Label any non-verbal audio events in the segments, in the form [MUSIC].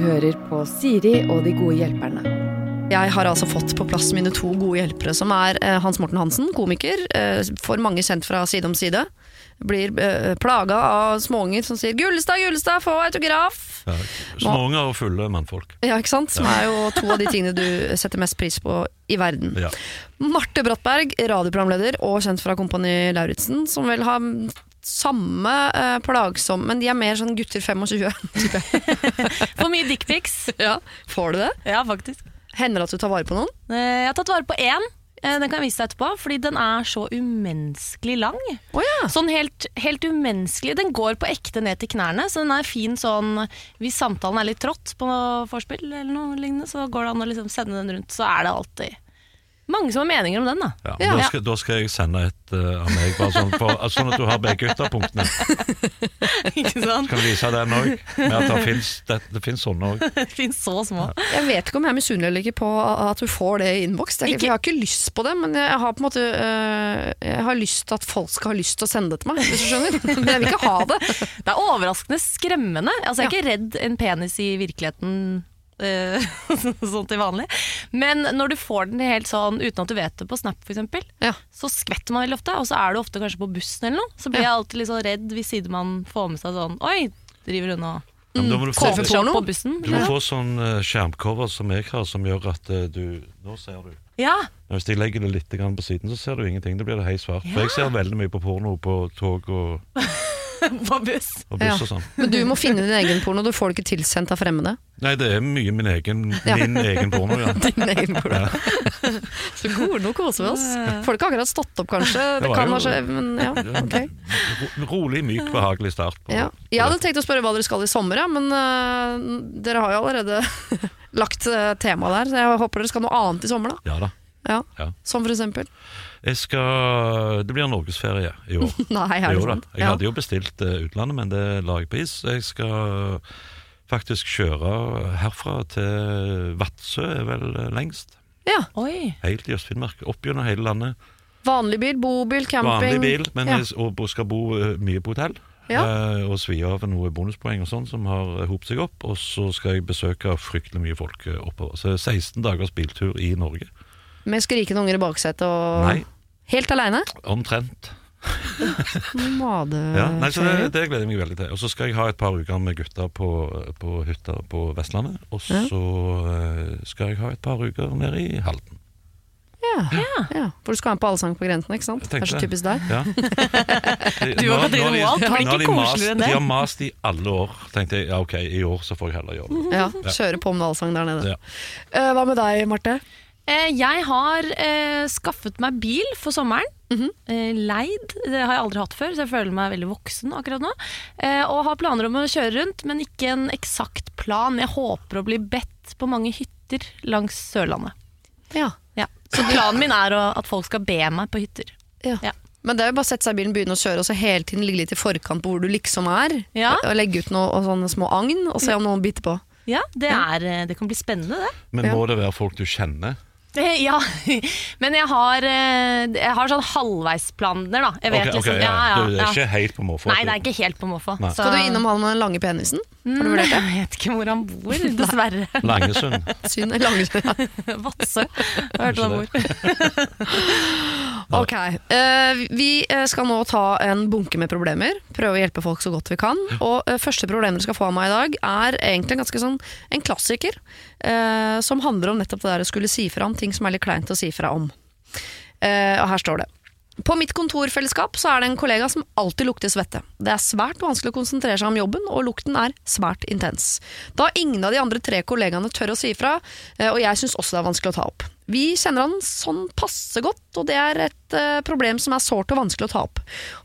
hører på Siri og de gode hjelperne. Jeg har altså fått på plass mine to gode hjelpere, som er eh, Hans Morten Hansen, komiker, eh, for mange kjent fra Side om side. Blir eh, plaga av småunger som sier 'Gullestad, Gullestad, få autograf'! Ja, Småunger og fulle mannfolk. Ja, ikke sant? Som er jo to av de tingene du setter mest pris på i verden. Ja. Marte Brattberg, radioprogramleder og kjent fra Kompani Lauritzen, som vel har samme eh, plagsomme, Men de er mer sånn gutter 25. [LAUGHS] type. [LAUGHS] For mye dickpics. ja. Får du det? Ja, faktisk. Hender det at du tar vare på noen? Eh, Jeg har tatt vare på én. Eh, Den kan jeg vise deg etterpå, fordi den er så umenneskelig lang. Å ja. Sånn helt, helt umenneskelig. Den går på ekte ned til knærne, så den er fin sånn Hvis samtalen er litt trått på vorspiel eller noe lignende, så går det an å liksom sende den rundt. Så er det alltid mange som har meninger om den, da. Ja, Ja. Da, skal, da skal jeg sende et uh, av meg, bare sånn, for, altså, sånn at du har begge ytterpunktene. [LAUGHS] Ikke sant? Kan vise den òg. Med at det fins det, det finnes sånne òg. [LAUGHS] Det finnes så små. Jeg vet ikke om jeg er misunnelig eller ikke på at du får det i innboks. For Jeg har ikke lyst på det, men jeg har på en måte øh, Jeg har lyst til at folk skal ha lyst til å sende det til meg, hvis du skjønner. [LAUGHS] Men jeg vil ikke ha det. Det er overraskende skremmende. Altså, jeg er ikke redd en penis i virkeligheten. Eh, [LAUGHS] sånn til vanlig Men når du får den helt sånn uten at du vet det på Snap eksempel, Ja. så skvetter man veldig ofte. Og så er du ofte kanskje på bussen eller noe. Så blir jeg alltid litt sånn redd hvis sidemannen får med seg sånn Oi, driver hun og Ja, da må du få, opp på bussen? du må få sånn eh, skjermcover som jeg har, som gjør at eh, du Nå ser du. Ja, Men Hvis jeg legger det litt på siden, så ser du ingenting. Da blir det helt svart. For jeg ser veldig mye på porno på tog og, [LAUGHS] [LAUGHS] på buss. og buss Ja. og sånn. Men du må finne din egen porno, du får det ikke tilsendt av fremmede. Nei, det er mye min egen, [LAUGHS] Ja. min egen porno, ja. [LAUGHS] Din egen porno. Så gode, nå koser vi oss. Folk har akkurat stått opp, kanskje. Det, Det kan jo- kanskje, men ja, ok. Rolig, myk, behagelig start. På, Ja. Jeg hadde tenkt å spørre hva dere skal i sommer, ja, men uh, dere har jo allerede lagt uh, tema der, så jeg håper dere skal noe annet i sommer, da. Ja da. Ja. Ja. Som for eksempel. Jeg skal Det blir norgesferie i år. [LAUGHS] Nei, er det Jo sant? Jeg hadde jo bestilt uh, utlandet, men det la jeg på is. Jeg skal faktisk kjøre herfra til Vadsø, er vel eh, lengst. Ja. Oi. Helt i Øst-Finnmark. Opp gjennom hele landet. Vanlig bil, bobil, camping. Vanlig bil, men ja. jeg og skal bo eh, mye på hotell. Ja. eh, Og svi av noe bonuspoeng og sånn som har hopet seg opp. Og så skal jeg besøke fryktelig mye folk oppover. Så 16 dagers biltur i Norge. Med skrikende unger i baksetet og Nei, Helt aleine? omtrent. [LAUGHS] Ja, nei, så det, det gleder jeg meg veldig til. Og så skal jeg ha et par uker med gutta på, på hytta på Vestlandet. Og så ja. skal jeg ha et par uker nede i Halden. Ja. ja. For du skal være med på Allsang på grensen, ikke sant? Det er så typisk deg. Ja. [LAUGHS] Du og Katrine Moholt, det blir ikke koseligere enn det. De har mast i alle år. tenkte jeg, ja ok, i år så får jeg heller gjøre det. Ja, Kjøre på med Allsang der nede. Ja. Eh, hva med deg, Marte? Eh, jeg har eh, skaffet meg bil for sommeren. eh, leid. Det har jeg aldri hatt før, så jeg føler meg veldig voksen akkurat nå. Eh, og har planer om å kjøre rundt, men ikke en eksakt plan. Jeg håper å bli bedt på mange hytter langs Sørlandet. Ja. Ja. Så planen min er at folk skal be meg på hytter. ja. Ja. Men det er jo bare å sette seg i bilen, begynne å kjøre og så hele tiden ligge litt i forkant på hvor du liksom er. Ja. Og legge ut noe, sånne små agn, og se om noen biter på. Ja, det, er, det kan bli spennende, det. Men må det være folk du kjenner? Eh, [LAUGHS] Ja, men jeg har, eh, jeg har sånn halvveisplaner, da. Jeg vet Ok, okay, liksom, ja. ja, ja, Du er ikke helt på måfå? Nei, det er ikke helt på måfå. Skal du innom han med den lange penisen? Har du Mm, vurdert det? Jeg vet ikke hvor han bor, [LAUGHS] dessverre. [LAUGHS] Langesund. Langesund. lange, Vadsø. Jeg hørt hvor han bor. Ok, eh, Vi eh, skal nå ta en bunke med problemer. Prøve å hjelpe folk så godt vi kan. Og Første problem dere skal få av meg i dag, er egentlig en ganske sånn en klassiker. Eh, som handler om nettopp det der å skulle si fra om ting som er litt kleint å si fra om. Eh, og her står det. På mitt kontorfellesskap så er det en kollega som alltid lukter svette. Det er svært vanskelig å konsentrere seg om jobben, og lukten er svært intens. Da ingen av de andre tre kollegaene tør å si fra, eh, og jeg syns også det er vanskelig å ta opp. Vi kjenner han sånn passe godt, og det er et eh, problem som er sårt og vanskelig å ta opp.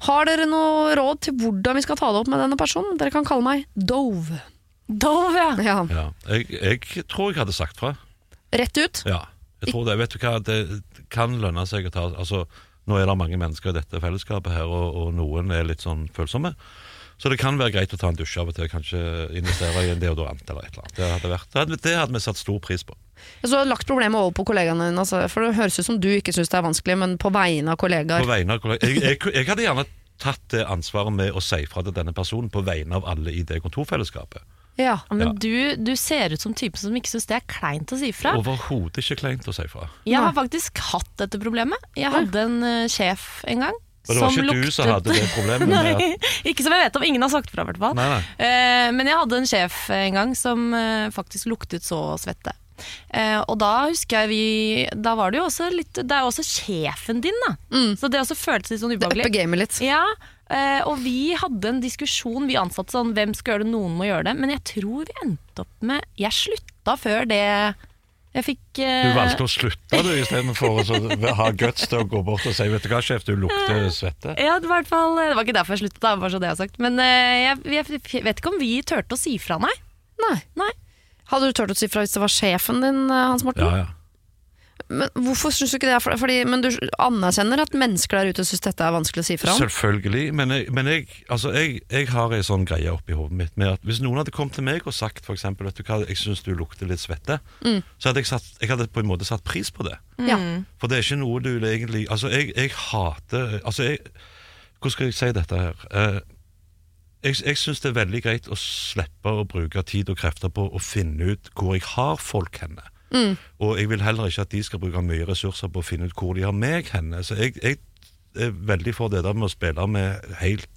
Har dere noe råd til hvordan vi skal ta det opp med denne personen? Dere kan kalle meg Dove. Dove, ja. Ja, Ja. Jeg, jeg tror jeg hadde sagt fra. Rett ut. Ja, jeg tror det. Vet du hva, det kan lønne seg å ta Altså, nå er det mange mennesker i dette fellesskapet her, og, og noen er litt sånn følsomme. Så det kan være greit å ta en dusj av og til, kanskje investere i en deodorant eller et eller annet. Det hadde, vært, det hadde, det hadde vi satt stor pris på. Så har lagt problemet over på kollegaene dine, altså, for det høres ut som du ikke syns det er vanskelig, men på vegne av På kollegaer. vegne av kollegaer. jeg, jeg, jeg hadde gjerne tatt det ansvaret med å si fra til denne personen på vegne av alle i det kontorfellesskapet. Ja. Men Ja. du, du ser ut som typen som ikke syns det er kleint å si fra. Overhodet ikke kleint å si fra. Jeg har faktisk hatt dette problemet. Jeg hadde en uh, sjef en gang. Og det var ikke ikke du som hadde det problemet [LAUGHS] Nei, ikke som jeg vet om. Ingen har sagt fra, i hvert fall. Nei, nei. Eh, men jeg hadde en sjef en gang som uh, faktisk luktet så svette. Uh, og da husker jeg vi Da var det jo også litt Det er jo også sjefen din, da. Så det også føltes litt sånn Det ubehagelig. upper gamet litt. Ja, og vi hadde en diskusjon, vi ansatte sånn hvem skal gjøre det, noen må gjøre det. Men jeg tror vi endte opp med Jeg slutta før det jeg fikk uh... Du valgte å slutte du istedenfor å ha guts til å gå bort og si Vet du hva, sjef, du lukter svette. Ja, det var, i hvert fall, det var ikke derfor jeg sluttet, da, bare så det jeg har sagt. Men eh, jeg, jeg vet ikke om vi turte å si fra, nei. Nei. Nei. Hadde du turt å si fra hvis det var sjefen din, eh, Hans Morten? Ja, ja. Men hvorfor syns du ikke det? For- Fordi, men du anerkjenner at mennesker der ute syns dette er vanskelig å si fra om? Selvfølgelig. Men, jeg, men jeg, altså jeg, jeg har ei sånn greie oppi hodet mitt med at hvis noen hadde kommet til meg og sagt for eksempel, vet du hva, jeg syns du lukter litt svette, så hadde jeg, satt, jeg hadde på en måte satt pris på det. Ja. For det er ikke noe du egentlig Altså, jeg, jeg hater Altså, jeg Hvordan skal jeg si dette her? Eh, jeg jeg syns det er veldig greit å slippe å bruke tid og krefter på å finne ut hvor jeg har folk henne. Og jeg vil heller ikke at de skal bruke mye ressurser på å finne ut hvor de har meg henne. Så jeg, jeg er veldig for det der med å spille med helt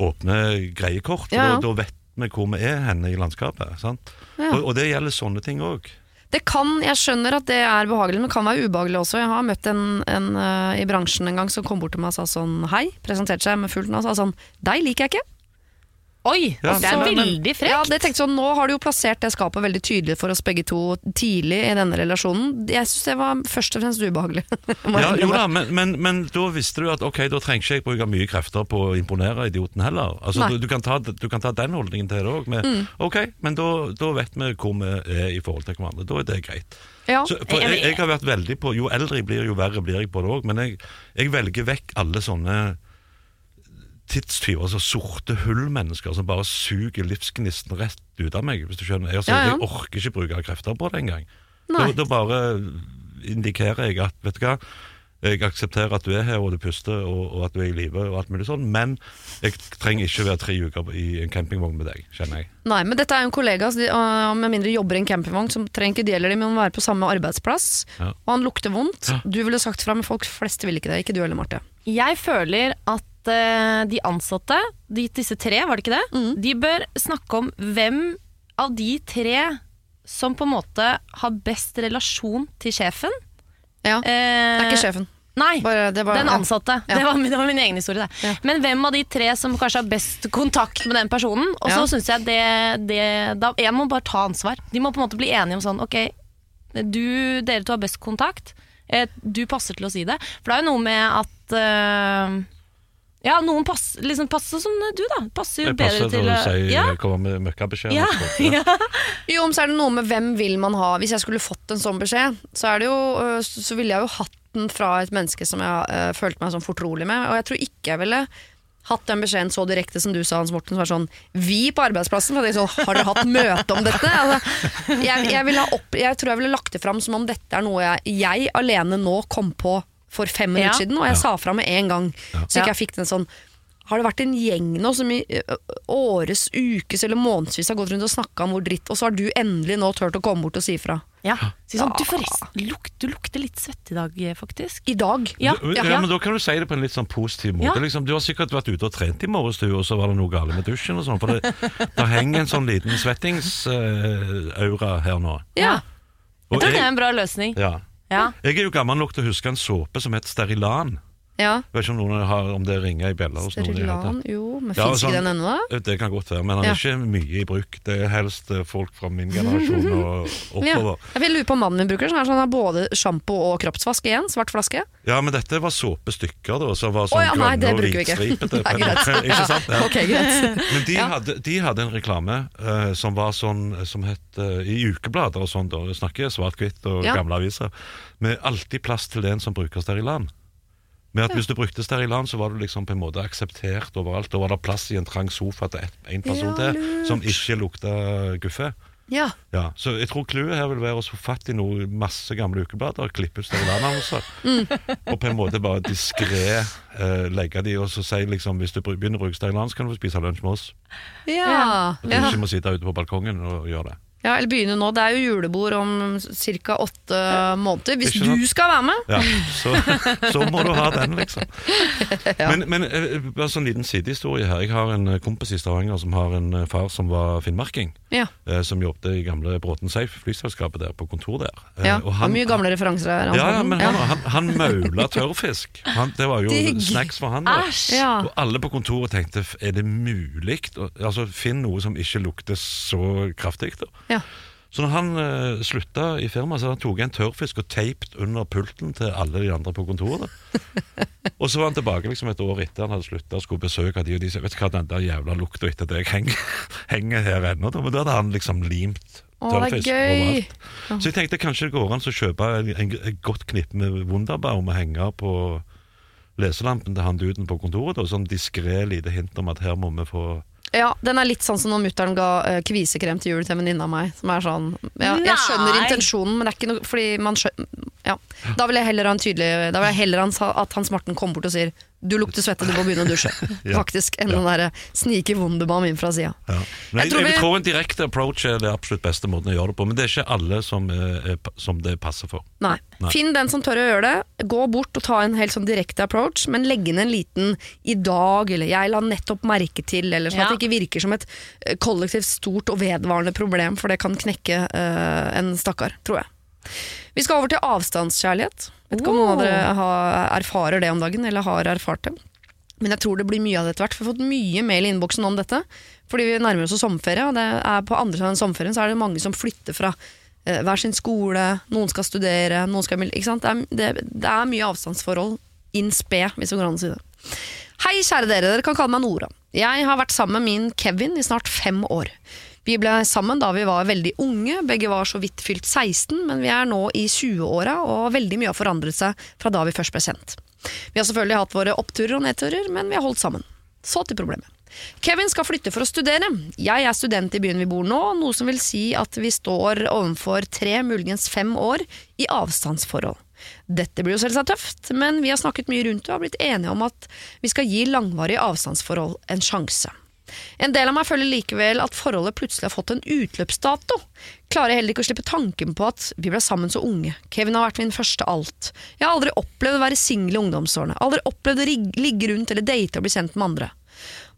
åpne greiekort. for Ja, ja. Da, da vet vi hvor vi er henne i landskapet. Sant? Ja. Og, og det gjelder sånne ting òg. Det kan, Jeg skjønner at det er behagelig, men det kan være ubehagelig også. Jeg har møtt en, en uh, i bransjen en gang som kom bort til meg og sa sånn hei, presenterte seg med fullt navn og sa sånn Deg liker jeg ikke. Oi, Ja, det er så- veldig frekt. Ja, det tenkte sånn, Nå har du jo plassert det skapet veldig tydelig for oss begge to tidlig i denne relasjonen. Jeg syns det var først og fremst ubehagelig. [LAUGHS] Ja, jo da, men, men, men da visste du at ok, da trenger ikke jeg bruke mye krefter på å imponere idioten heller. Altså, du, du, kan ta, du kan ta den holdningen til det òg. Ok, men da, da vet vi hvor vi er i forhold til hverandre. Da er det greit. Ja. Så, for jeg, jeg har vært veldig på Jo eldre jeg blir, jo verre blir jeg på det òg. Men jeg, jeg velger vekk alle sånne tidstyver, altså sorte hull-mennesker som bare suger livsgnisten rett ut av meg. hvis du skjønner. Altså, Ja, ja. Jeg orker ikke bruke krefter på det engang. Da, da bare indikerer jeg at vet du hva, jeg aksepterer at du er her og du puster og, og at du er i live og alt mulig sånn, men jeg trenger ikke være tre uker i en campingvogn med deg, kjenner jeg. Nei, men dette er jo en kollega så de, øh, med mindre jobber i en campingvogn, som trenger ikke det gjelder de, men må være på samme arbeidsplass. Ja. Og han lukter vondt. Ja. Du ville sagt fra, men folk flest vil ikke det. Ikke du heller, Marte. Jeg føler at eh, de ansatte, de, disse tre, var det ikke det? Mm. De bør snakke om hvem av de tre som på en måte har best relasjon til sjefen. Ja. Eh, Det er ikke sjefen. Nei, Bare, det var, den ansatte. Ja. Det, var, det var min egen historie. Ja. Men hvem av de tre som kanskje har best kontakt med den personen? Og så Ja. synes jeg det, det da, En må bare ta ansvar. De må på en måte bli enige om sånn Ok, du, dere to har best kontakt. Eh, du passer til å si det. For det er jo noe med at eh, Ja, noen passer liksom passer som du, da. Passer jo Jeg bedre passer til til å si ja. komme med møkkabeskjed. Ja, Ja. ja. Jo, men så er det noe med hvem vil man ha. Hvis jeg skulle fått en sånn beskjed, så, er det jo, øh, så ville jeg jo hatt den fra et menneske som jeg uh, følte meg sånn fortrolig med. Og jeg tror ikke jeg ville hatt den beskjeden så direkte som du sa, Hans Morten. Som var sånn Vi på arbeidsplassen. For sånn, har dere hatt møte om dette? Altså, jeg, jeg, ville ha opp, jeg tror jeg ville lagt det fram som om dette er noe jeg, jeg alene nå kom på for fem minutter Ja. siden, og jeg sa fra med en gang. Så ikke jeg fikk den sånn har det vært en gjeng nå som i årets åres, ukes eller månedsvis har gått rundt og snakka om hvor dritt, og så har du endelig nå turt å komme bort og si fra? ja. Si sånn, du forresten, luk, du lukter litt svett i dag, eh, faktisk. I dag? Ja, Du- ja, ja, ja. men Da kan du si det på en litt sånn positiv måte. Ja. Liksom, du har sikkert vært ute og trent i morges, du, og så var det noe galt med dusjen. og sånn, For det, det henger en sånn liten svettings-aura her nå. Ja. Og Jeg tror det er en bra løsning. ja. Ja. jeg er jo gammel nok til å huske en såpe som het Sterilan. Ja. Jeg vet ikke om noen har, om det ringer i bjeller hos noen. det Sterilan, jo, men Ja, fins sånn- ikke den ennå? Det kan godt være, men han Ja. er ikke mye i bruk. Det er helst eh, folk fra min generasjon og [LAUGHS] Ja. Jeg vil lure på om mannen min bruker sånn så han har både sjampo og kroppsvask igjen. Svart flaske. Ja, men dette var såpestykker, da, som var sånn oh, ja, nei, det grønne og hvitstripete. Ikke sant? Ja. Ok, greit. [LAUGHS] Men de, hadde, de hadde en reklame uh, som var sånn Som het uh, i ukeblader og sånn, da. Snakker svart-hvitt og gamle aviser. Med alltid plass til den som bruker Sterilan. Med at Hvis du brukte Steriland, så var du liksom på en måte akseptert overalt. Da var det plass i en trang sofa til én en person Ja, til som ikke lukta guffe. Ja. Ja, så jeg tror clouet her vil være å få fatt i noe masse gamle ukeblader, klippe ut Stellan-annonser, og på en måte bare diskré eh, legge de, og så si liksom hvis du begynner å bruke Steriland, så kan du få spise lunsj med oss. Ja. Og du ikke må sitte ute på balkongen og gjøre det. Ja, eller begynne nå. Det er jo julebord om ca. åtte måneder. Hvis du skal være med! Ja, så, så må du ha den, liksom. [LAUGHS] Men, men eh, bare sånn liten sidehistorie her. Jeg har en eh, kompis i Stavanger som har en eh, far som var finnmarking. Ja. Som jobbet i gamle Bråten Safe, flyselskapet der, på kontor der. Ja. og er mye gamle referanser her. Ja, ja, men han, han, han maula tørrfisk. Han, det var jo [LAUGHS] Digg. snacks for han. Ja. Og alle på kontoret tenkte er det mulig? Altså, Finn noe som ikke lukter så kraftig. da. Ja. Så når han uh, slutta i firmaet, så hadde han tok en tørrfisk og teipet under pulten til alle de andre på kontoret. og så var han tilbake liksom et år etter han hadde slutta og skulle besøke de, og de sa vet du hva, den der jævla lukta etter deg henger, [LAUGHS] henger her ennå. Men da hadde han liksom limt tørrfisk overalt. Så jeg tenkte kanskje det går an å kjøpe en, et godt knippe med Wunderbaum og henge på leselampen til han duden på kontoret. Og sånn diskré lite hint om at her må vi få Ja, den er litt sånn som når mutter'n ga uh, kvisekrem til jul til en venninne av meg. Som er sånn ja, Jeg skjønner intensjonen, men det er ikke noe Fordi man skjønner ja. Da vil jeg heller ha en tydelig Da vil jeg heller ha at Hans Morten kommer bort og sier 'du lukter svette, du må begynne å dusje'. [LAUGHS] Ja. Faktisk. Enn Ja. den derre snike Wunderbaum inn fra sida. ja. Jeg jeg, tror jeg, tror en direkte approach er det absolutt beste måten å gjøre det på. Men det er ikke alle som, er, er, som det passer for. Nei. Nei. Finn den som tør å gjøre det. Gå bort og ta en helt sånn direkte approach, men legg inn en liten 'i dag' eller 'jeg la nettopp merke til', eller sånn Ja. at det ikke virker som et eh, kollektivt stort og vedvarende problem, for det kan knekke eh, en stakkar, tror jeg. Vi skal over til avstandskjærlighet. Vet ikke om noen av dere har, erfarer det om dagen, eller har erfart det. Men jeg tror det blir mye av det etter hvert. Vi har fått mye mail i innboksen om dette. Fordi vi nærmer oss sommerferie, og det er på andre siden av sommerferien så er det mange som flytter fra eh, hver sin skole. Noen skal studere, noen skal? Det, er, det, det er mye avstandsforhold in spe, hvis vi går an å si det. Hei, kjære dere. Dere kan kalle meg Nora. Jeg har vært sammen med min Kevin i snart fem år. Vi ble sammen da vi var veldig unge, begge var så vidt fylt 16, men vi er nå i 20-åra, og veldig mye har forandret seg fra da vi først ble kjent. Vi har selvfølgelig hatt våre oppturer og nedturer, men vi har holdt sammen. Så til problemet. Kevin skal flytte for å studere. Jeg er student i byen vi bor nå, noe som vil si at vi står overfor tre, muligens fem år i avstandsforhold. Dette blir jo selvsagt tøft, men vi har snakket mye rundt det og har blitt enige om at vi skal gi langvarige avstandsforhold en sjanse. En del av meg føler likevel at forholdet plutselig har fått en utløpsdato. Klarer heller ikke å slippe tanken på at vi ble sammen så unge. Kevin har vært min første alt. Jeg har aldri opplevd å være singel i ungdomsårene. Aldri opplevd å ligge rundt eller date og bli kjent med andre.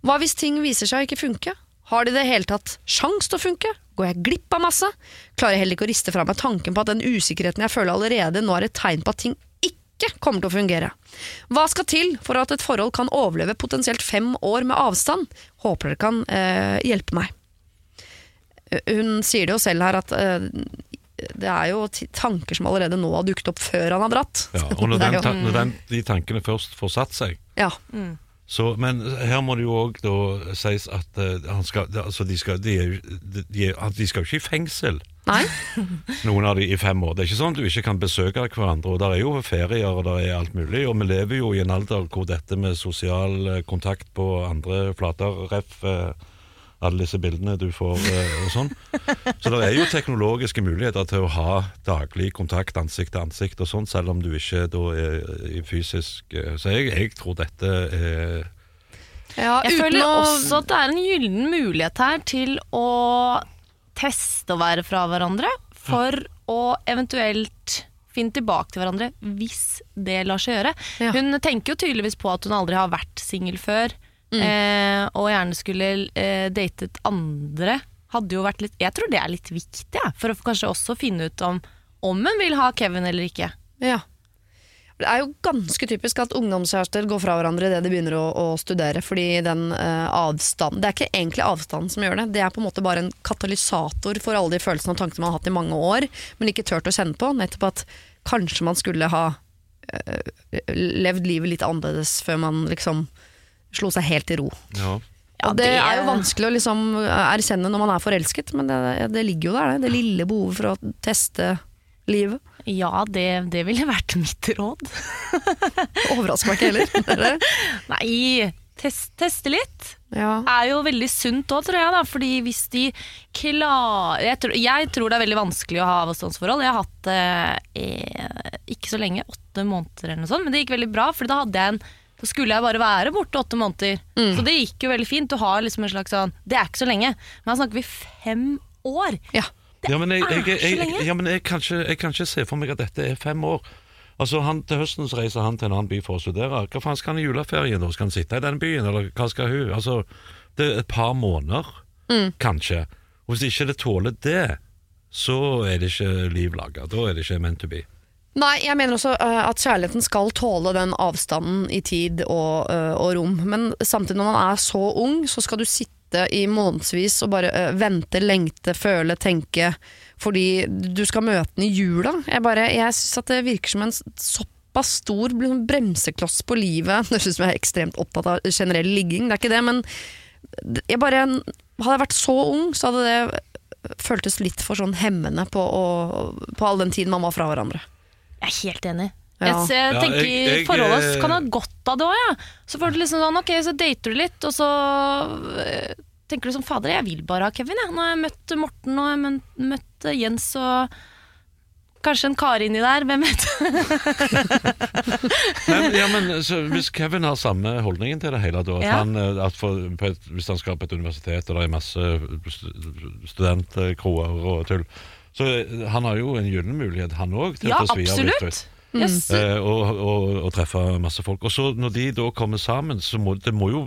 Hva hvis ting viser seg å ikke funke? Har det i det hele tatt sjans til å funke? Går jeg glipp av masse? Klarer jeg heller ikke å riste fra meg tanken på at den usikkerheten jeg føler allerede nå er et tegn på at ting ikke kommer til å fungere. Hva skal til for at et forhold kan overleve potensielt fem år med avstand? Håper dere kan eh, hjelpe meg. Eh, Hun sier det jo selv her at eh, det er jo tanker som allerede nå har dukket opp før han har dratt. Ja, [LAUGHS] og når, er den, jo- ta- når den, de tankene først får satt seg ja. så, Men her må det jo òg sies at uh, han skal, altså de, skal, de, er, de, de, de skal jo ikke i fengsel. Nei? [LAUGHS] noen av de i fem år. Det er ikke sånn at du ikke kan besøke hverandre. og Der er jo ferier og der er alt mulig. Og vi lever jo i en alder hvor dette med sosial eh, kontakt på andre flater, ref eh, alle disse bildene du får eh, og sånn. Så det er jo teknologiske muligheter til å ha daglig kontakt ansikt til ansikt og sånn, selv om du ikke da er i fysisk Så jeg, jeg tror dette er Ja, Jeg føler å- også at det er en gyllen mulighet her til å teste å være fra hverandre, for å eventuelt finne tilbake til hverandre hvis det lar seg gjøre. Ja. Hun tenker jo tydeligvis på at hun aldri har vært singel før, eh, og gjerne skulle eh, datet andre. Hadde jo vært litt, jeg tror det er litt viktig, ja, for å kanskje også finne ut om om hun vil ha Kevin eller ikke. Ja. Det er jo ganske typisk at ungdomskjærester går fra hverandre idet de begynner å, å studere, fordi den eh, avstand Det er ikke egentlig avstanden som gjør det, det er på en måte bare en katalysator for alle de følelsene og tankene man har hatt i mange år, men ikke turt å kjenne på. Nettopp at kanskje man skulle ha eh, levd livet litt annerledes før man liksom slo seg helt til ro. ja. Ja, det, det- er jo vanskelig å liksom erkjenne når man er forelsket, men det, det ligger jo der, det. Det lille behovet for å teste livet. Ja, det, det ville vært mitt råd. [LAUGHS] Overrasker meg ikke heller. Er? [LAUGHS] Nei, test, teste litt Ja. er jo veldig sunt òg, tror jeg. da Fordi hvis de klarer jeg tror, jeg tror det er veldig vanskelig å ha avstandsforhold. Jeg har hatt det eh, ikke så lenge, åtte måneder eller noe sånt. Men det gikk veldig bra, for da hadde jeg en da skulle jeg bare være borte åtte måneder. Så det gikk jo veldig fint. Du har liksom en slags sånn Det er ikke så lenge. Men her snakker vi fem år. ja. Ja, men jeg, jeg, jeg, ja, men jeg, kan ikke, jeg kan ikke se for meg at dette er fem år. Altså han, Til høsten så reiser han til en annen by for å studere. Hva faen skal han i juleferien? da? Skal han sitte i den byen, eller hva skal hun? Altså, Det er et par måneder, kanskje. Og Hvis ikke det tåler det, så er det ikke liv laga. Da er det ikke meant to be. Nei, jeg mener også uh, at kjærligheten skal tåle den avstanden i tid og, uh, og rom. Men samtidig, når man er så ung, så skal du sitte i månedsvis og bare eh, vente, lengte, føle, tenke. Fordi du skal møte den i jula. Jeg, bare, jeg syns at det virker som en såpass stor bremsekloss på livet. [LAUGHS] Det som jeg er ekstremt opptatt av generell ligging, det er ikke det, men jeg bare Hadde jeg vært så ung, så hadde det føltes litt for sånn hemmende på, å, på all den tiden man var fra hverandre. Jeg er helt enig. Ja. Jeg, jeg, tenker Ja, jeg- jeg, Forholdet eh, kan ha godt av det òg, ja. Så får du liksom sånn, ok, så dater du litt, og så eh, tenker du som fader, jeg vil bare ha Kevin. Jeg. Nå har jeg møtt Morten og jeg har møtt, møtt Jens og kanskje en kar inni der, hvem vet. [LAUGHS] Men, ja, men så, Hvis Kevin har samme holdningen til det hele, da, at Ja. han, eh, at for, på et, hvis han skal på et universitet og det er masse studentkroer og tull Så eh, han har jo en gyllen mulighet, han òg, til Ja, å svi av. Yes. Eh, og, og, og treffe masse folk. Og så når de da kommer sammen, så må det må jo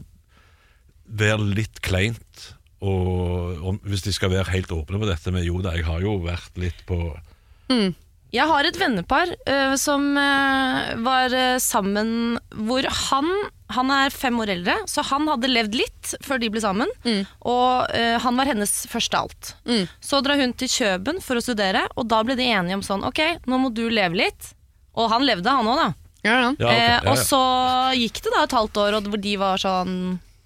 være litt kleint. Og, og hvis de skal være helt åpne på dette med jo da, jeg har jo vært litt på Jeg har et vennepar uh, som uh, var uh, sammen hvor han Han er fem år eldre, så han hadde levd litt før de ble sammen. Og uh, han var hennes første alt. Mm. Så drar hun til Kjøben for å studere, og da ble de enige om sånn Ok, nå må du leve litt. Og han levde, han òg, da. Ja, ja. Ja, okay. eh, og så gikk det da et halvt år, og hvor de var sånn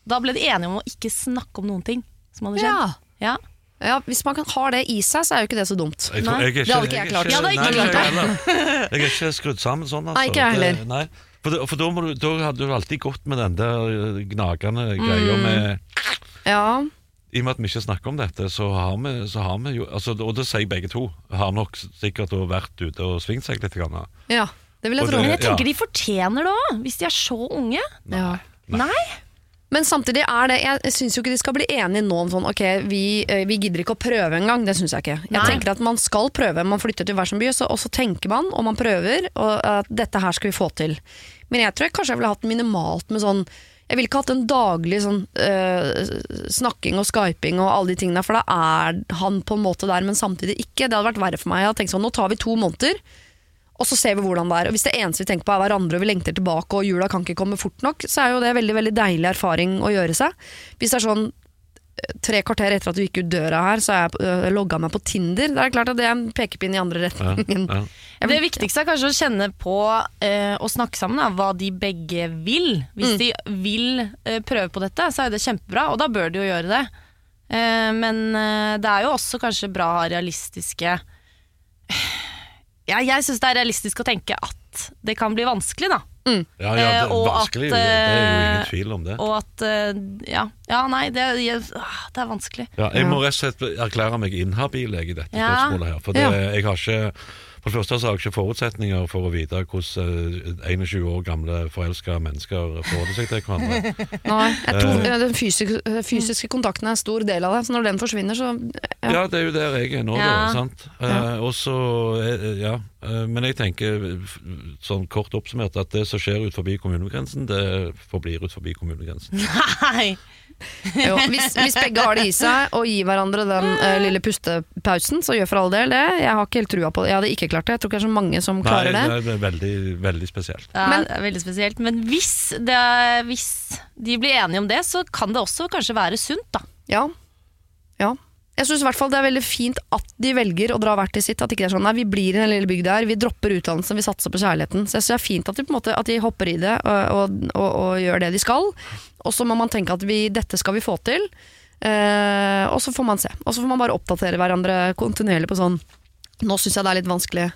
Da ble de enige om å ikke snakke om noen ting som hadde skjedd. Ja. Ja. Ja, hvis man kan ha det i seg, så er jo ikke det så dumt. Jeg, tror, jeg er det hadde ikke jeg klart. Jeg, det hadde ikke nei, klart det. jeg. Er ikke skrudd sammen sånn. Altså. Nei, ikke jeg Det- heller. Nei. For, for da, må du, da hadde du alltid gått med den der gnagende greia Mm. med Ja, I og med at vi ikke snakker om dette, så har vi, så har vi jo altså, Og det sier begge to. Har nok sikkert vært ute og svingt seg litt. Grann. ja det vil jeg tro. Men jeg tenker Ja. de fortjener det òg, hvis de er så unge. Ja. Nei. Men samtidig er det Jeg syns jo ikke de skal bli enige nå om sånn Ok, vi, eh, vi gidder ikke å prøve engang. Det syns jeg ikke. Jeg Nei. tenker at Man skal prøve. Man flytter til hver sin by, og så tenker man, og man prøver, og at dette her skal vi få til. Men jeg tror jeg kanskje jeg ville hatt minimalt med sånn Jeg ville ikke hatt en daglig sånn øh, snakking og skyping og alle de tingene, for da er han på en måte der, men samtidig ikke. Det hadde vært verre for meg. Jeg hadde tenkt sånn, nå tar vi to måneder. Og så ser vi hvordan det er. Og Hvis det eneste vi tenker på er hverandre og vi lengter tilbake og jula kan ikke komme fort nok, så er jo det veldig veldig deilig erfaring å gjøre seg. Hvis det er sånn tre kvarter etter at du gikk ut døra her, så har jeg øh, logga meg på Tinder. Det er klart at det er en pekepinn i andre retningen. ja. ja. Det viktigste er kanskje å kjenne på eh, og snakke sammen da, hva de begge vil. Hvis de vil eh, prøve på dette, så er det kjempebra, og da bør de jo gjøre det. Eh, men eh, det er jo også kanskje bra realistiske [SIGHS] ja, Jeg syns det er realistisk å tenke at det kan bli vanskelig, da. Ja, ja, det Eh, er og vanskelig. at, det er jo eh, ingen tvil om det. Og at eh, Ja, ja nei, det, jeg, ah, det er vanskelig. Ja, jeg må rett og slett erklære meg inhabil i dette spørsmålet. her For det, jeg har ikke For det første så har jeg ikke forutsetninger for å vite hvordan eh, 21 år gamle forelska mennesker forholder seg til hverandre. [LAUGHS] Nei, jeg tror øh, Den fysiske, fysiske kontakten er en stor del av det, så når den forsvinner, så ja. Ja, det er jo der jeg er nå, Ja. da. Sant? Eh, og så, eh, ja. Eh, men jeg tenker sånn kort oppsummert at det som skjer ut forbi kommunegrensen, det forblir ut forbi kommunegrensen. [LAUGHS] Nei! [LAUGHS] Jo, hvis, hvis begge har det i seg og gir hverandre den uh, lille pustepausen, så gjør for all del det. Jeg har ikke helt trua på det. Jeg hadde ikke klart det. Jeg tror ikke det er så mange som klarer Nei, det. det er veldig, veldig spesielt. Ja, Men- det er veldig spesielt. Men hvis, det, er- hvis de blir enige om det, så kan det også kanskje være sunt, da. Ja. ja. Jeg syns det er veldig fint at de velger å dra hvert til sitt. At ikke det er sånn nei, vi blir i den lille bygda her, vi dropper utdannelsen, vi satser på kjærligheten. Så jeg synes det er fint at de, måte, at de hopper i det og, og, og, og gjør det de skal. Og så må man tenke at vi, dette skal vi få til. Eh, og så får man se. Og så får man bare oppdatere hverandre kontinuerlig på sånn Nå syns jeg det er litt vanskelig.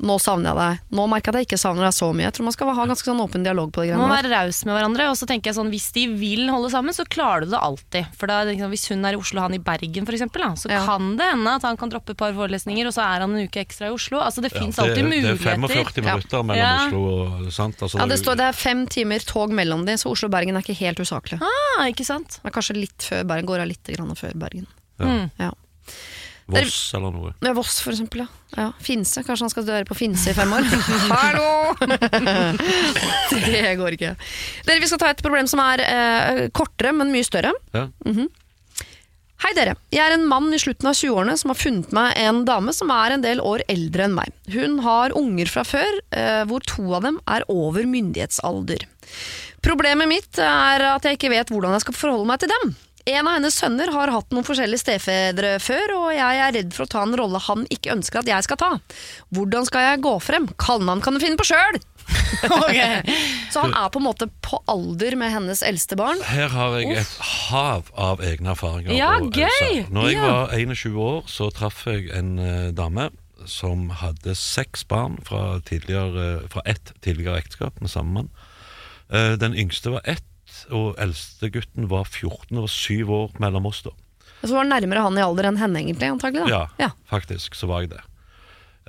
Nå savner jeg deg. Nå merker jeg at jeg ikke savner deg så mye. Jeg tror man skal ha ganske sånn åpen dialog på det Man må være raus med hverandre. Og så tenker jeg sånn, Hvis de vil holde sammen, så klarer du det alltid. For da, liksom, Hvis hun er i Oslo og han i Bergen, for eksempel, da, så Ja. kan det hende at han kan droppe et par forelesninger, og så er han en uke ekstra i Oslo. Altså Det fins ja, alltid det er muligheter. 45 Ja. minutter mellom Ja. Oslo og sant? Altså, Ja, det står det er fem timer tog mellom de, så Oslo-Bergen er ikke helt usaklig. Ah, ikke sant? Det er kanskje litt før Bergen, går av litt grann før Bergen. Ja. Mm. Voss eller noe. Ja, Voss, for eksempel. Ja. ja. Finse. Kanskje han skal døre på Finse i fem år. [LAUGHS] Hallo! [LAUGHS] det går ikke. Dere, Vi skal ta et problem som er eh, kortere, men mye større. Ja. Hei dere, jeg er en mann i slutten av 20-årene som har funnet meg en dame som er en del år eldre enn meg. Hun har unger fra før, eh, hvor to av dem er over myndighetsalder. Problemet mitt er at jeg ikke vet hvordan jeg skal forholde meg til dem. En av hennes sønner har hatt noen forskjellige stefedre før, og jeg er redd for å ta en rolle han ikke ønsker at jeg skal ta. Hvordan skal jeg gå frem? Kallenavn kan du finne på sjøl! [LAUGHS] Så han er på en måte på alder med hennes eldste barn. Her har jeg et hav av egne erfaringer. Ja, gøy! Når jeg Ja. var 21 år, så traff jeg en uh, dame som hadde seks barn fra, fra ett tidligere ekteskap med samme mann. Uh, den yngste var ett, og eldstegutten var 14. Det var syv år mellom oss da. Så var det nærmere han i alder enn henne, egentlig. antagelig da. Ja, Ja. faktisk så var jeg det.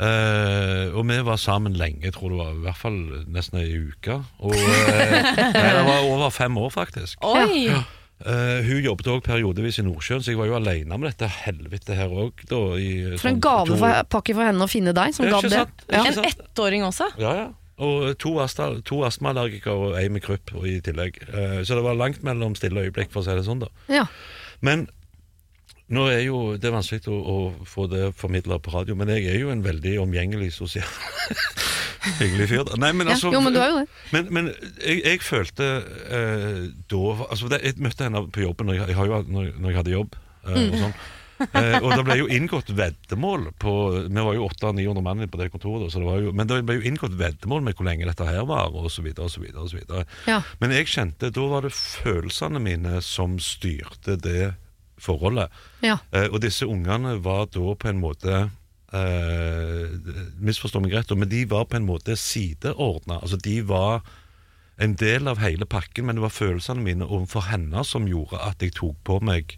Uh, og vi var sammen lenge, jeg tror det var i hvert fall nesten ei uke. Og uh, [LAUGHS] nei, det var over fem år, faktisk. Oi! Eh, hun jobbet òg periodevis i Nordsjøen, så jeg var jo alene med dette helvete her òg. For en gavepakke for henne å finne deg, som Ja, det. sant? Ja. En ettåring også? Ja, ja. Og to, to astmaallergikere og ei med krupp i tillegg. Eh, så det var langt mellom stille øyeblikk, for å si det sånn. da Ja. Men nå er jo det er vanskelig å, å få det formidla på radio, men jeg er jo en veldig omgjengelig, sosial [LAUGHS] Hyggelig fyr. da. Nei, men Ja, altså jo, men du er jo det. Men, men jeg, jeg følte eh, da altså Jeg møtte henne på jobben når jeg, når jeg hadde jobb. eh, Mm. og sånn Eh, og det ble jo inngått veddemål på Vi var jo 800-900 mann på det kontoret, så det var jo, men det ble jo inngått veddemål med hvor lenge dette her var, osv., osv.. Ja. Men jeg kjente da var det følelsene mine som styrte det forholdet. Ja. Eh, og disse ungene var da på en måte eh, Misforstå meg rett, men de var på en måte sideordna. Altså, de var en del av hele pakken, men det var følelsene mine overfor henne som gjorde at jeg tok på meg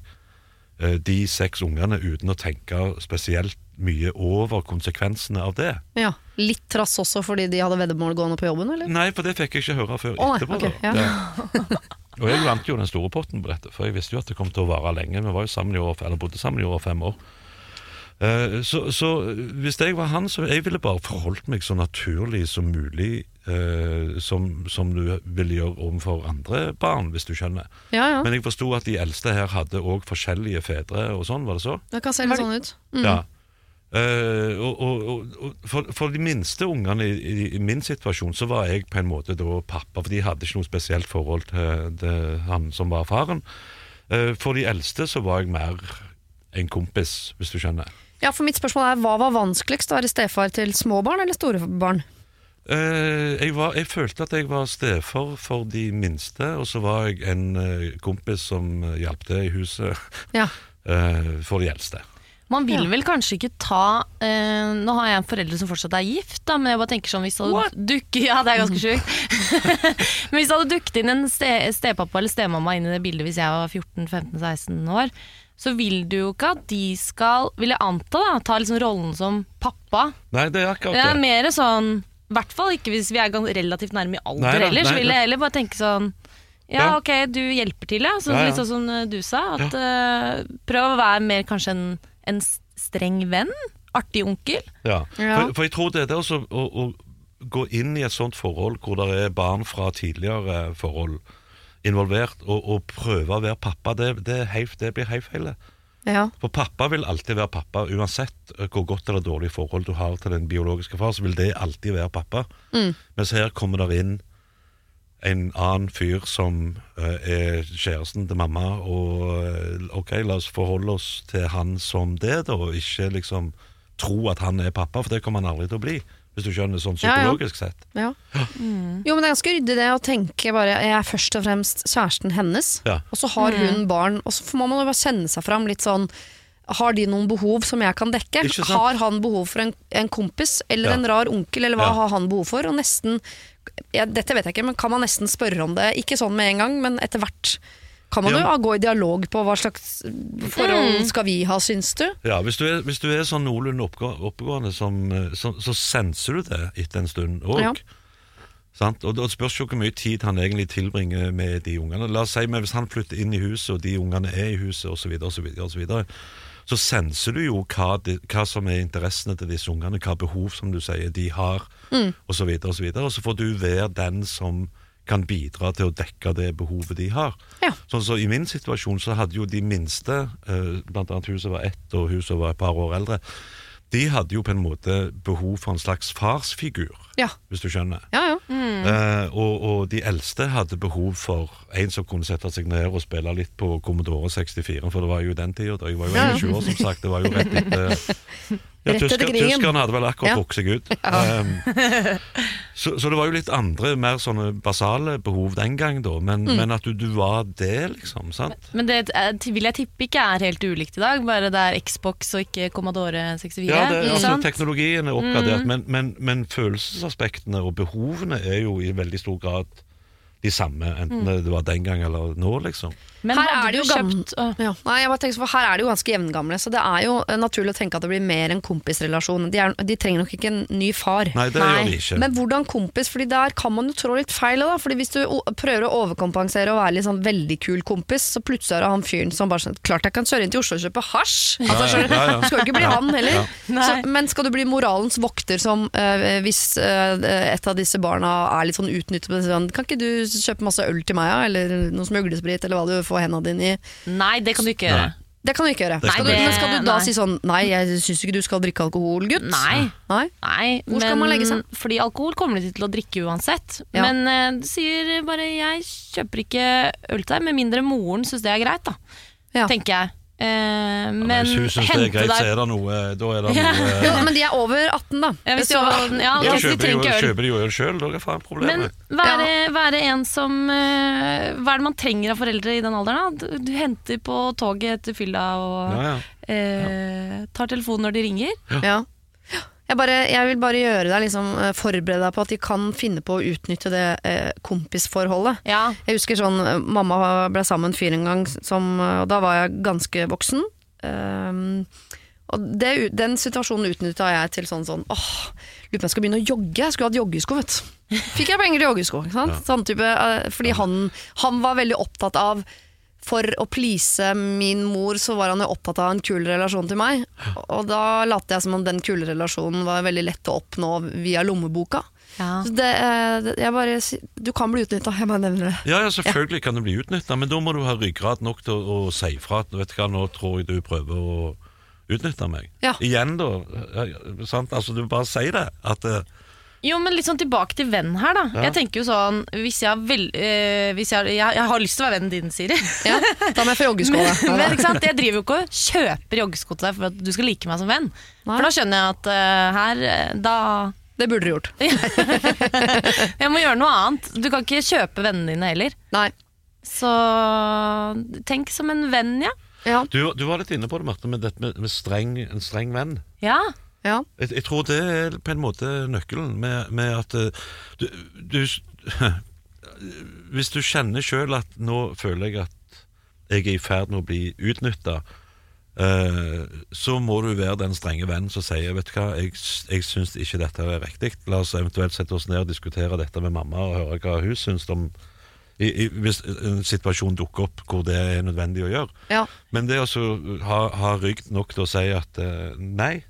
de seks ungene uten å tenke spesielt mye over konsekvensene av det. ja. Litt trass også fordi de hadde veddemål gående på jobben, eller? Nei, for det fikk jeg ikke høre før oh, etterpå. Okay, ja. Og jeg vant jo den store potten på dette, for jeg visste jo at det kom til å vare lenge. Vi var jo sammen i år, eller bodde sammen i over fem år. Eh, så, så hvis jeg var han, så jeg ville bare forholdt meg så naturlig som mulig eh, som, som du ville gjøre overfor andre barn, hvis du skjønner. Ja, ja. Men jeg forsto at de eldste her hadde òg forskjellige fedre og sånn, var det så? Det kan se litt sånn ut. Mm. Ja. Eh, og, og, og, for, for de minste ungene i, i, i min situasjon så var jeg på en måte da pappa, for de hadde ikke noe spesielt forhold til, til han som var faren. Eh, for de eldste så var jeg mer en kompis, hvis du skjønner. Ja, for mitt spørsmål er, Hva var vanskeligst? Å være stefar til små barn eller store barn? Eh, jeg, var, jeg følte at jeg var stefar for de minste, og så var jeg en eh, kompis som uh, hjalp til i huset Ja. [LAUGHS] eh, for de eldste. Man vil Ja. vel kanskje ikke ta eh, Nå har jeg en forelder som fortsatt er gift, da, men jeg bare tenker sånn hvis det hadde dukket [LAUGHS] Ja, det er ganske sjukt. [LAUGHS] men hvis det hadde dukket inn en ste, stepappa eller stemamma inn i det bildet hvis jeg var 14-15-16 år, så vil du jo ikke at de skal, vil jeg anta, da, ta liksom rollen som pappa. Nei, det er akkurat Det er mer sånn I hvert fall ikke hvis vi er relativt nærme i alder Nei nei, heller, så vil jeg heller bare tenke sånn ja, ok, du hjelper til, ja. Så, Ja, ja. Litt sånn som eh, du sa. At, uh, prøv å være mer kanskje en, en streng venn. Artig onkel. Ja. Ja. For, for jeg tror det er også, å, å gå inn i et sånt forhold hvor det er barn fra tidligere forhold involvert, og, og prøve å være pappa, det, det, er helt, det blir helt feil. Ja. For pappa vil alltid være pappa, uansett eh, hvor godt eller dårlig forhold du har til den biologiske far, så vil det alltid være pappa. Mens her kommer det inn en annen fyr som uh, er kjæresten til mamma, og eh, ok, la oss forholde oss til han som det, da, og ikke liksom tro at han er pappa, for det kommer han aldri til å bli. Hvis du skjønner, sånn Ja, ja. psykologisk sett. ja. [GASPS] Jo, men det er ganske ryddig det å tenke bare Jeg er først og fremst kjæresten hennes, Ja. og så har hun barn, og så må man jo bare kjenne seg fram litt sånn Har de noen behov som jeg kan dekke? Har han behov for en, en kompis eller Ja. en rar onkel, eller hva Ja. har han behov for? Og nesten, ja, dette vet jeg ikke, men kan man nesten spørre om det? Ikke sånn med en gang, men etter hvert. Kan man Ja. jo ja, gå i dialog på hva slags forhold skal vi ha, syns du? Ja, hvis du er, hvis du er sånn noenlunde oppegående, som, eh, så, så senser du det etter en stund òg. Ja. Og Det spørs jo hvor mye tid han egentlig tilbringer med de ungene. La oss si men Hvis han flytter inn i huset, og de ungene er i huset osv., osv., osv., og så, videre, så, senser du jo hva, de, hva som er interessene til disse ungene, hva behov som du sier de har, Mm. og så videre, og så. Og så får du være den som kan bidra til å dekke det behovet de har. Ja. Sånn så I min situasjon så hadde jo de minste, bl.a. blant annet hun som var ett og hun som var et par år eldre, de hadde jo på en måte behov for en slags farsfigur, Ja. hvis du skjønner. Ja, ja. Eh, og, og de eldste hadde behov for en som kunne sette seg ned og spille litt på Commodore 64, for det var jo den tida. Jeg var jo Ja, ja. 21 år, som sagt. Det var jo rett etter [LAUGHS] ja, tysker. Tyskerne hadde vel akkurat Ja. seg ut. [LAUGHS] Um, så, så det var jo litt andre, mer sånne basale behov den gang, da. Men, Mm. men at du, du var det, liksom. sant? Men det eh, vil jeg tippe ikke er helt ulikt i dag, bare det er Xbox og ikke Commodore 64. Ja, det, mm. altså, teknologien er oppgradert, men, men, men følelsesaspektene og behovene er jo i veldig stor grad de samme, enten det var den gang eller nå, liksom. Men Her er det jo kjøpt uh, Ja. Nei, jeg bare tenker, for Her er det jo ganske jevngamle, så det er jo eh, naturlig å tenke at det blir mer en kompisrelasjon. De, er, de trenger nok ikke en ny far. Nei, det gjør de ikke. Men hvordan kompis? Fordi der kan man jo trå litt feil. Da. Fordi Hvis du prøver å overkompensere og være litt sånn veldig kul kompis, så plutselig er det han fyren som bare sånn Klart jeg kan kjøre inn til Oslo og kjøpe hasj! Altså, Ja, ja, du? ja, ja. Du [LAUGHS] skal jo ikke bli han heller. Ja. Så, men skal du bli moralens vokter som øh, hvis øh, et av disse barna er litt sånn utnyttet sånn, Kan ikke du kjøpe masse øl til meg, ja? eller noe smuglesprit, eller hva du får hendene dine i? Nei, det kan du ikke gjøre. Det kan du ikke gjøre. Det du, du men skal du da Nei. si sånn Nei, jeg syns ikke du skal drikke alkohol, gutt. Nei. Nei? Nei, Hvor skal man legge seg? Fordi alkohol kommer de til å drikke uansett. Ja. Men uh, du sier bare 'jeg kjøper ikke øl til deg', med mindre moren syns det er greit, da. Ja. Tenker jeg. Eh, Ja, Hvis hun syns det er greit, greit, så er det noe Da er det Ja. noe Jo, men de er over 18, da. ja, hvis de, over 18, ja, Da okay, kjøper de, kjøper de jo øl sjøl, da er det faen Men problemet. være, være en som eh, Hva er det man trenger av foreldre i den alderen? da? Du, du henter på toget etter fylla og Ja, ja. eh, tar telefonen når de ringer. Ja. Jeg, bare, jeg vil bare gjøre deg liksom, eh, forberede deg på at de kan finne på å utnytte det eh, kompisforholdet. Ja. Jeg husker sånn, eh, Mamma ble sammen med en fyr en gang, som, eh, og da var jeg ganske voksen. Um, og det, den situasjonen utnytta jeg til sånn sånn åh, lurer på om jeg skal begynne å jogge. Jeg skulle hatt joggesko, vet du. Fikk jeg penger til joggesko. Ikke sant? Sånn type, fordi han, han var veldig opptatt av for å please min mor, så var han jo opptatt av en kul relasjon til meg. Og da lot jeg som om den kule relasjonen var veldig lett å oppnå via lommeboka. Ja. Så det, eh, jeg bare, du kan bli utnytta, jeg bare nevner det. Ja, ja, selvfølgelig kan du bli utnytta, men da må du ha ryggrad nok til å, å si fra at vet du hva, nå tror jeg du prøver å utnytte meg. Ja. Igjen, da. Sant? Altså, du bare sier det. At eh, Jo, men litt sånn tilbake til venn her, da. Ja. Jeg tenker jo sånn Hvis jeg, har vel, eh, hvis jeg, jeg, jeg har lyst til å være vennen din, Siri. Ja, da må jeg få joggesko. da. [LAUGHS] Men ikke sant? Jeg driver jo ikke og kjøper joggesko til deg for at du skal like meg som venn. Nei. For da skjønner jeg at øh, her eh, Da Det burde du gjort. [LAUGHS] Jeg må gjøre noe annet. Du kan ikke kjøpe vennene dine heller. Nei. Så tenk som en venn, ja. Ja. du, du var litt inne på det, Marte, med dette med, med streng, en streng venn. Ja. Ja. Jeg, jeg tror det er på en måte nøkkelen, med, med at eh, du, du [LAUGHS] Hvis du kjenner sjøl at nå føler jeg at jeg er i ferd med å bli utnytta, så må du være den strenge vennen som sier vet du hva, jeg, jeg syns ikke dette er riktig. La oss eventuelt sette oss ned og diskutere dette med mamma og høre hva hun syns om i, i, hvis en situasjon dukker opp hvor det er nødvendig å gjøre. ja. Men det å ha, ha rygg nok til å si at eh, nei,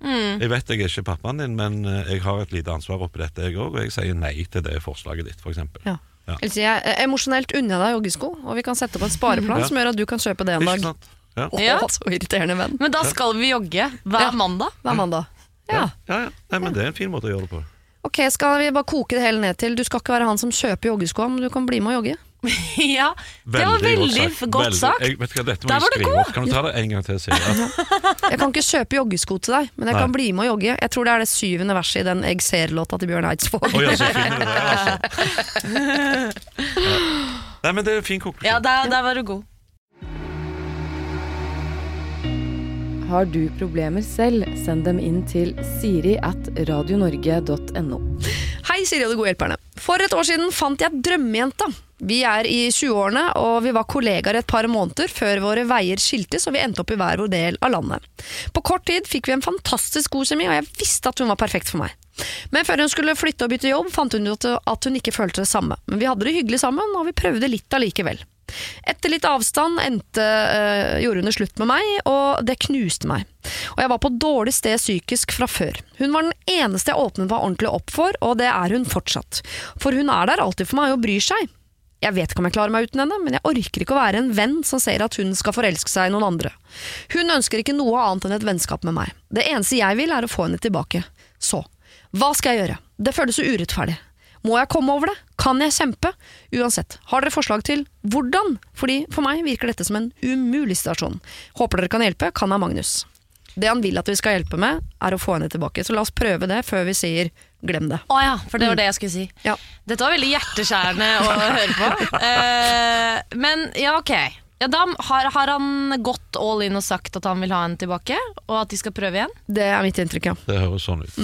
Mm. jeg vet jeg er ikke pappaen din, men eh, jeg har et lite ansvar oppi dette, jeg òg, og jeg sier nei til det forslaget ditt, f.eks. ja. Ja. Eller jeg er emosjonelt unner jeg deg joggesko, og vi kan sette opp en spareplan Ja. som gjør at du kan kjøpe det en Ikke dag. sant? Ja. Ja. så irriterende venn. Men da skal vi jogge hver Ja. mandag. Hver mandag. Ja. Ja, ja. Nei, men det er en fin måte å gjøre det på. Ok, skal vi bare koke det hele ned til Du skal ikke være han som kjøper joggesko, men du kan bli med og jogge. [LAUGHS] ja, det var veldig godt sagt. Jeg, vet du hva, dette Der må var jeg du skrive god. opp. Kan du ta det en gang til, Silje? Jeg kan ikke kjøpe joggesko til deg, men jeg Nei. kan bli med og jogge. Jeg tror det er det syvende verset i den Egg ser-låta til Bjørn Eidsvåg. Å finner du det, altså. Ja. [LAUGHS] Nei, men det er en fin konklusjon. Ja, der, der var du god. Har du problemer selv, send dem inn til siri at radionorge.no. Hei, Siri og de gode hjelperne. For et år siden fant jeg drømmejenta. Vi er i 20-årene, og vi var kollegaer et par måneder før våre veier skiltes og vi endte opp i hver vår del av landet. På kort tid fikk vi en fantastisk god kjemi, og jeg visste at hun var perfekt for meg. Men før hun skulle flytte og bytte jobb, fant hun ut at hun ikke følte det samme. Men vi hadde det hyggelig sammen, og vi prøvde litt allikevel. Etter litt avstand endte, øh, hun det slutt med meg, og det knuste meg. Og jeg var på dårlig sted psykisk fra før. Hun var den eneste jeg åpnet meg ordentlig opp for, og det er hun fortsatt. For hun er der alltid for meg og bryr seg. Jeg vet ikke om jeg klarer meg uten henne, men jeg orker ikke å være en venn som ser at hun skal forelske seg i noen andre. Hun ønsker ikke noe annet enn et vennskap med meg. Det eneste jeg vil, er å få henne tilbake. Så, hva skal jeg gjøre? Det føles så urettferdig. Må jeg komme over det? Kan jeg kjempe? Uansett, har dere forslag til hvordan? Fordi for meg virker dette som en umulig situasjon. Håper dere kan hjelpe, kan av Magnus. Det han vil at vi skal hjelpe med, er å få henne tilbake. Så la oss prøve det før vi sier glem det. Å ja, for det var det jeg skulle si. Ja. Dette var veldig hjerteskjærende å høre på. [LAUGHS] Eh, men ja, ok. Ja, da har, har han gått all in og sagt at han vil ha henne tilbake, og at de skal prøve igjen? Det er mitt inntrykk, ja. Det høres sånn ut.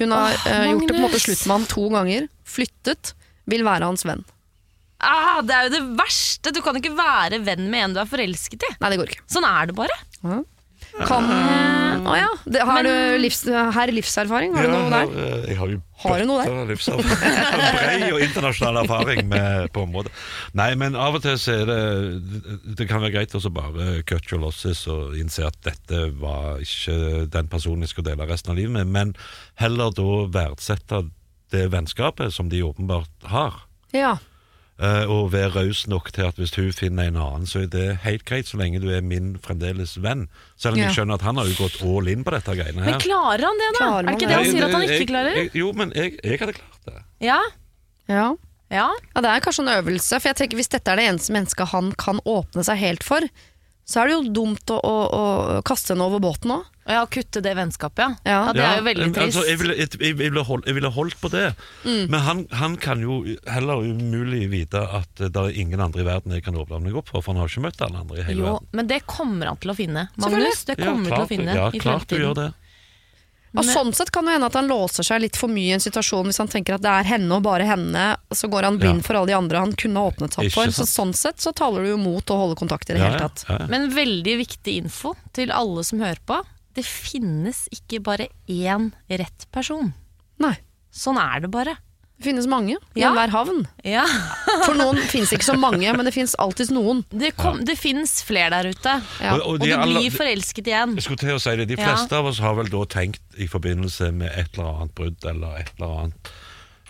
Hun har oh, eh, gjort det på en måte slutt med han to ganger. Flyttet. Vil være hans venn. Ah, det er jo det verste! Du kan ikke være venn med en du er forelsket i. Nei, det går ikke. Sånn er det bare. Kan Å ja. Det, har Men- du livs, her livserfaring? Har du noe der? jeg har jo Har du noe der? [LAUGHS] Brei og internasjonal erfaring med, på området. Nei, men av og til så er det Det kan være greit å bare cut your losses og innse at dette var ikke den personen jeg skulle dele resten av livet med, men heller da verdsette det vennskapet som de åpenbart har. Ja. Uh, og være raus nok til at hvis hun finner en annen, så er det helt greit, så lenge du er min fremdeles venn. Selv om Ja. jeg skjønner at han har jo gått all in på dette greiene her. Men klarer han det, da? Klarer er det ikke det? han sier at han ikke klarer? Jeg, jo, men jeg, jeg hadde klart det. Ja? ja. Ja? Ja, Det er kanskje en øvelse, for jeg tenker hvis dette er det eneste mennesket han kan åpne seg helt for, så er det jo dumt å, å, å kaste henne over båten òg. Ja, kutte det vennskapet, ja. Ja. ja det er jo veldig trist. Altså, jeg, ville, jeg, jeg, ville holdt, jeg ville holdt på det. Mm. Men han, han kan jo heller umulig vite at det er ingen andre i verden jeg kan åpne meg opp for, for han har ikke møtt alle andre i hele Jo, verden. men det kommer han til å finne. Magnus, det kommer du til å finne ja, i klart du gjør det. Og Men- sånn sett kan det hende at han låser seg litt for mye i en situasjon hvis han tenker at det er henne og bare henne, så går han blind Ja. for alle de andre han kunne ha åpnet seg opp for. Så sånn sett så taler du jo mot å holde kontakt i det Ja, hele tatt. ja, ja. Men veldig viktig info til alle som hører på. Det finnes ikke bare én rett person. Nei. Sånn er det bare. Det finnes mange i Ja. enhver havn. Ja. For noen finnes ikke så mange, men det finnes alltids noen. Det, kom, det fins flere der ute. Ja. Og- og Og du blir forelsket igjen. Jeg skulle til å si det. De Ja. fleste av oss har vel da tenkt i forbindelse med et eller annet brudd eller et eller annet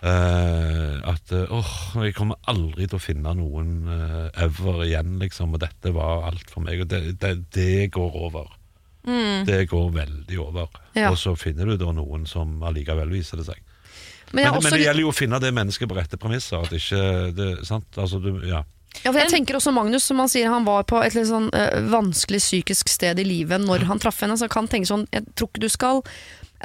uh, at eh, åh, jeg kommer aldri til å finne noen uh, ever igjen, liksom, og dette var alt for meg. Og det, det, det går over. Det går veldig over. Ja. Og så finner du da noen som allikevel viser det seg. Men, Men, også men det gjelder jo å finne det mennesket på rette premisser. At ikke det, sant? Altså, du, ja. Ja, for jeg tenker også Magnus, som han sier han var på et litt sånn ø, vanskelig psykisk sted i livet når han traff henne. Så jeg kan tenke sånn, jeg tror ikke du skal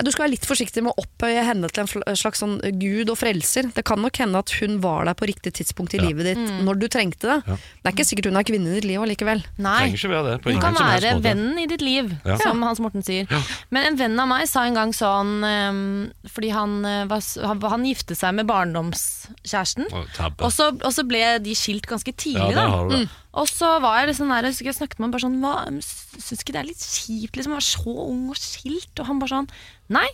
Du skal være litt forsiktig med å opphøye henne til en slags sånn gud og frelser. Det kan nok hende at hun var der på riktig tidspunkt i Ja. livet ditt når du trengte det. Ja. Det er ikke sikkert hun er kvinnen i ditt liv allikevel. Nei. Det. Hun kan være vennen i ditt liv, Ja. som Hans Morten sier. Ja. Men en venn av meg sa en gang sånn ehm, Fordi han, eh, var, han, han gifte seg med barndomskjæresten. Tabbe. Og så, og så ble de skilt ganske tidlig. Ja, da har. Og så var jeg liksom der, jeg snakket med ham bare sånn hva, Syns ikke det er litt kjipt liksom, å være så ung og skilt? Og han bare sånn Nei,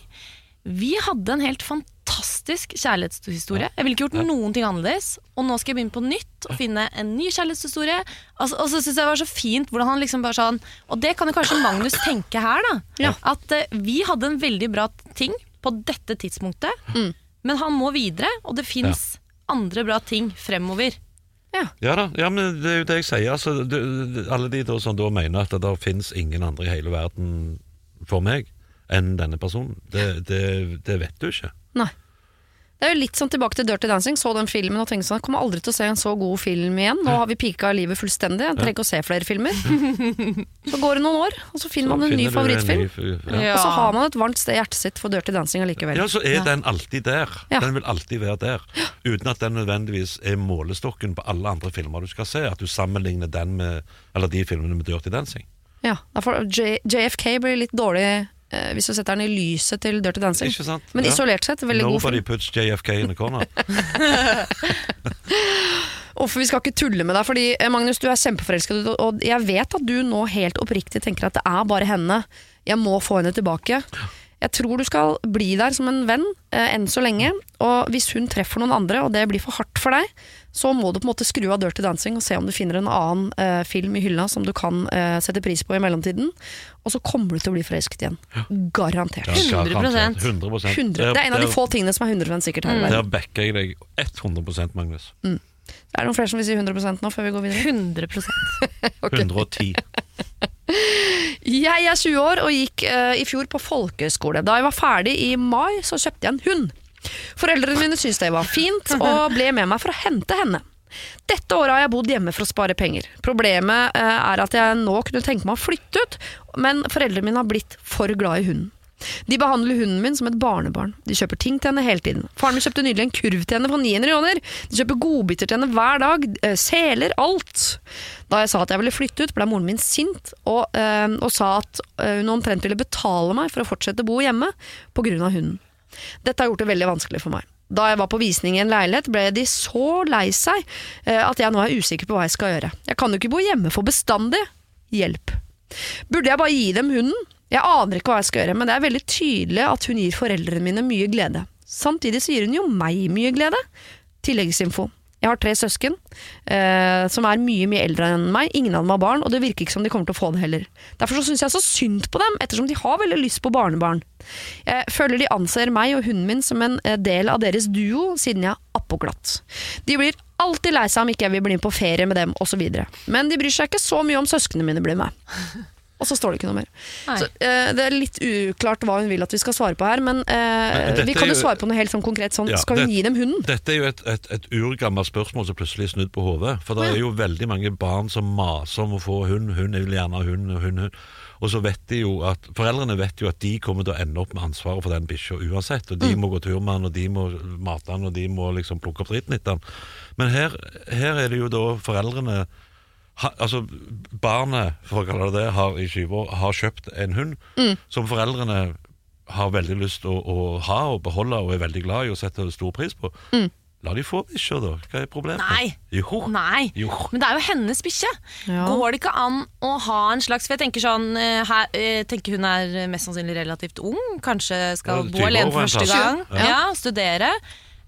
vi hadde en helt fantastisk kjærlighetshistorie. Jeg ville ikke gjort noen ting annerledes. Og nå skal jeg begynne på nytt og finne en ny kjærlighetshistorie. Altså, og så syns jeg det var så fint hvordan han liksom bare sånn Og det kan jo kanskje Magnus tenke her, da. Ja. At uh, vi hadde en veldig bra ting på dette tidspunktet, men han må videre, og det fins andre bra ting fremover. Ja da, ja, men det er jo det jeg sier. Altså, du, alle de da, som da mener at det fins ingen andre i hele verden for meg enn denne personen, det, det, det vet du ikke. Nei. Det er jo litt sånn tilbake til Dirty Dancing. Så den filmen og tenkte sånn Jeg kommer aldri til å se en så god film igjen. Nå har vi pika livet fullstendig. Jeg trenger ikke å se flere filmer. [LAUGHS] Så går det noen år, og så finner man en ny favorittfilm. ny ja. Ja. Og så har man et varmt sted i hjertet sitt for Dirty Dancing allikevel. Ja, så er den alltid der. Den vil alltid være der. Uten at den nødvendigvis er målestokken på alle andre filmer du skal se. At du sammenligner den med Eller de filmene med Dirty Dancing. Ja, JFK blir litt dårlig eh, hvis du setter den i lyset til Dirty Dancing. Ikke sant? Men Ja. isolert sett, veldig god Nobody film. puts JFK in the corner. [LAUGHS] Og vi skal ikke tulle med deg, fordi eh, Magnus, du er kjempeforelsket, og- og jeg vet at du nå helt oppriktig tenker at det er bare henne. Jeg må få henne tilbake. Jeg tror du skal bli der som en venn eh, enn så lenge. Og hvis hun treffer noen andre, og det blir for hardt for deg, så må du på en måte skru av Dirty Dancing og se om du finner en annen eh, film i hylla som du kan eh, sette pris på i mellomtiden. Og så kommer du til å bli forelsket igjen. Garantert. Ja, 100%. 100%. 100. Det er en av de få tingene som er 100 sikkert her i verden. Der backer jeg deg 100% Magnus. Det er noen flere som vil si 100% nå før vi går videre. 100 [LAUGHS] [LAUGHS] Ok. 110. [LAUGHS] Jeg er 20 år og gikk uh, i fjor på folkeskole. Da jeg var ferdig i mai, så kjøpte jeg en hund. Foreldrene mine syntes det var fint, [LAUGHS] og ble med meg for å hente henne. Dette året har jeg bodd hjemme for å spare penger. Problemet uh, er at jeg nå kunne tenke meg å flytte ut, men foreldrene mine har blitt for glad i hunden. De behandler hunden min som et barnebarn. De kjøper ting til henne hele tiden. Faren min kjøpte nylig en kurv til henne for 900 kroner. De kjøper godbiter til henne hver dag. eh, Seler, alt. Da jeg sa at jeg ville flytte ut, ble moren min sint og, øh, og sa at eh, hun omtrent ville betale meg for å fortsette å bo hjemme pga. hunden. Dette har gjort det veldig vanskelig for meg. Da jeg var på visning i en leilighet, ble de så lei seg at jeg nå er usikker på hva jeg skal gjøre. Jeg kan jo ikke bo hjemme for bestandig. Hjelp. Burde jeg bare gi dem hunden? Jeg aner ikke hva jeg skal gjøre, men det er veldig tydelig at hun gir foreldrene mine mye glede. Samtidig så gir hun jo meg mye glede. Tilleggsinfo. Jeg har tre søsken eh, som er mye mye eldre enn meg. Ingen av dem har barn, og det virker ikke som de kommer til å få det heller. Derfor så syns jeg så synd på dem, ettersom de har veldig lyst på barnebarn. Jeg føler de anser meg og hunden min som en eh, del av deres duo, siden jeg er appoglatt. De blir alltid lei seg om ikke jeg vil bli med på ferie med dem, osv. Men de bryr seg ikke så mye om søsknene mine blir med. Og så står det ikke noe mer. Så, eh, det er litt uklart hva hun vil at vi skal svare på her, men, eh, Men vi kan jo svare på noe helt sånn konkret. Sånn, Ja, skal hun det- gi dem hunden? Dette er jo et, et, et urgammelt spørsmål som plutselig er snudd på hodet. For det ja. er jo veldig mange barn som maser om å få hund. Hun vil gjerne ha hund, hund, hund. Og så vet de jo at Foreldrene vet jo at de kommer til å ende opp med ansvaret for den bikkja uansett. Og Mm. de må gå tur med den, og de må mate den, og de må liksom plukke opp dritten etter den. Men her, her er det jo da foreldrene ha, altså Barnet for å kalle det det, har i 20 år har kjøpt en hund Mm. som foreldrene har veldig lyst til å, å ha og beholde og er veldig glad i og setter stor pris på. Mm. La de få bikkja, da. Hva er problemet? Nei. Jo. Nei, Jo. men det er jo hennes bikkje. Ja. Går det ikke an å ha en slags For jeg tenker sånn eh, her, jeg tenker Hun er mest sannsynlig relativt ung. Kanskje skal bo alene for første gang. Ja. Ja, Studere.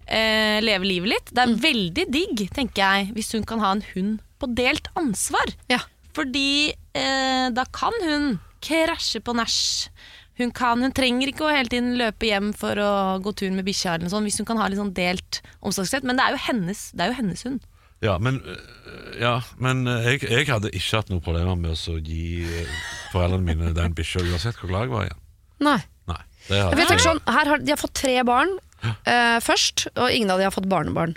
Eh, leve livet litt. Det er veldig digg, tenker jeg, hvis hun kan ha en hund på delt ansvar. Ja. Fordi eh, da kan hun krasje på nach. Hun, kan, hun trenger ikke å hele tiden løpe hjem for å gå tur med bikkja, hvis hun kan ha litt sånn delt omsorgsrett. Men det er jo hennes, det er jo hennes hund. Ja, men, øh, ja, men øh, jeg, jeg hadde ikke hatt noen problemer med å gi øh, foreldrene mine den bikkja, uansett hvor glad jeg var igjen. Nei. Nei, det Jeg hadde vet sånn, her har, De har fått tre barn eh, først, og ingen av de har fått barnebarn.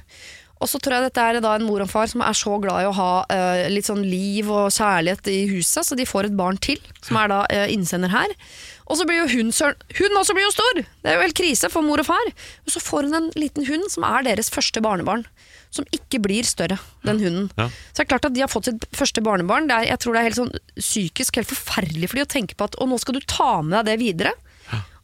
Og så tror jeg dette er da en mor og far som er så glad i å ha uh, litt sånn liv og kjærlighet i huset, så de får et barn til, som er da uh, innsender her. Og så blir jo hun søren Hun også blir jo stor! Det er jo helt krise for mor og far. Og så får hun en liten hund som er deres første barnebarn. Som ikke blir større, den hunden. Ja. Så det er klart at de har fått sitt første barnebarn. Det er, jeg tror det er helt sånn psykisk helt forferdelig for de å tenke på at Og nå skal du ta med deg det videre.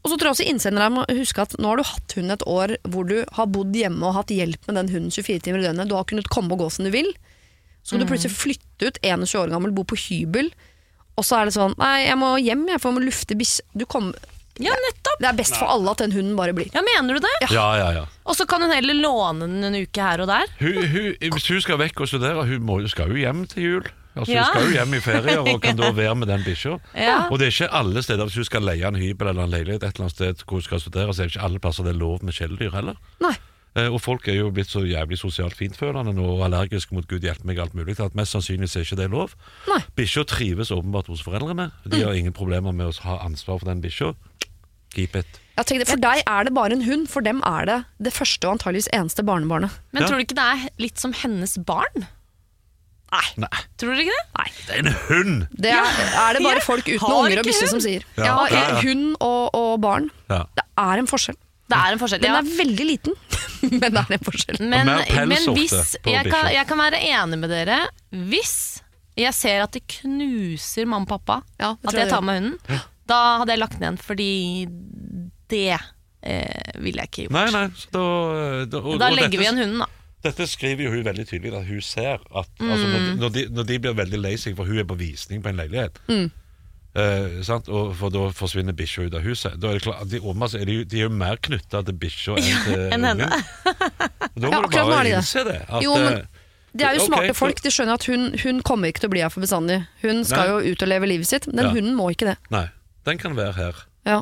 Og så tror jeg også innsendere må huske at nå har du hatt hund et år hvor du har bodd hjemme og hatt hjelp med den hunden 24 timer i døgnet. Du har kunnet komme og gå som du vil. Så skal du plutselig flytte ut, 21 år gammel, bo på hybel. Og så er det sånn Nei, jeg må hjem, jeg, for jeg må lufte bikkje. Ja, nettopp! Det er best for alle at den hunden bare blir. Ja, Mener du det? Ja, ja, ja. Og så kan hun heller låne den en uke her og der. Hun, hun, hvis hun skal vekk og studere, hun må, skal jo hjem til jul. Altså, Ja. Hun skal jo hjem i ferier og kan da [LAUGHS] være med den bikkja. Og det er ikke alle steder hvis hun skal leie en hybel eller en leilighet et eller annet sted hvor hun skal studere, så er det ikke alle plasser det er lov med kjæledyr heller. Nei. Eh, Og folk er jo blitt så jævlig sosialt fintfølende nå og allergiske mot Gud hjelpe meg alt mulig, at mest sannsynlig er ikke det lov. Bikkja trives åpenbart hos foreldrene. De har ingen problemer med å ha ansvar for den bikkja. Keep it. Jeg tenkte, For deg er det bare en hund, for dem er det det første og antageligvis eneste barnebarnet. Men Ja. tror du ikke det er litt som hennes barn? Nei, Tror dere ikke det? Nei. det er en hund! Det er, er det bare Ja, folk uten har unger og ikke bikkjer som sier. Ja, Ja, ja, ja. Hund og, og barn. Ja. Det er en forskjell. Det er en forskjell. Den ja. er veldig liten, [LAUGHS] men det er en forskjell. Men, mer pels men ofte hvis på jeg kan, jeg kan være enig med dere hvis Jeg ser at det knuser mamma og pappa Ja, det at jeg jeg tar med hunden. Da hadde jeg lagt den igjen, fordi det eh, ville jeg ikke gjort. Nei, nei, så da, da, og, Da og legger dette, vi igjen hunden, da. Dette skriver jo hun veldig tydelig, at hun ser at altså, Mm. når, de, når, de, når de blir veldig lei seg, for hun er på visning på en leilighet Mm. eh, sant? Og For da forsvinner bikkja ut av huset. Da er det klart, de, åpenbart er de, de er jo mer knytta til bikkja enn til henne. ungen. Da må Ja, du bare det. innse det. At, Jo, men- eh, De er jo smarte smarte for- folk. De skjønner at hun, hun kommer ikke til å bli her for bestandig. Hun skal Nei. jo ut og leve livet sitt. Den Ja. hunden må ikke det. Nei, den kan være her. Ja.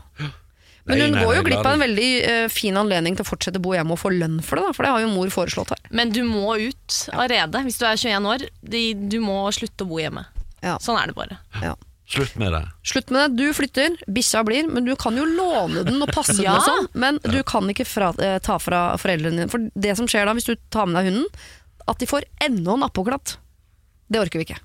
Men hun går jo glipp av en veldig uh, fin anledning til å fortsette å bo hjemme og få lønn for det, da. For det har jo mor foreslått her. Men du må ut av redet hvis du er 21 år. De, du må slutte å bo hjemme. Ja. Sånn er det bare. Ja. Slutt med det. Slutt med det. Du flytter, bikkja blir, men du kan jo låne den og passe den [LAUGHS] og sånn. Men du kan ikke fra, eh, ta fra foreldrene dine. For det som skjer da, hvis du tar med deg hunden, at de får enda en appåklatt. Det orker vi ikke.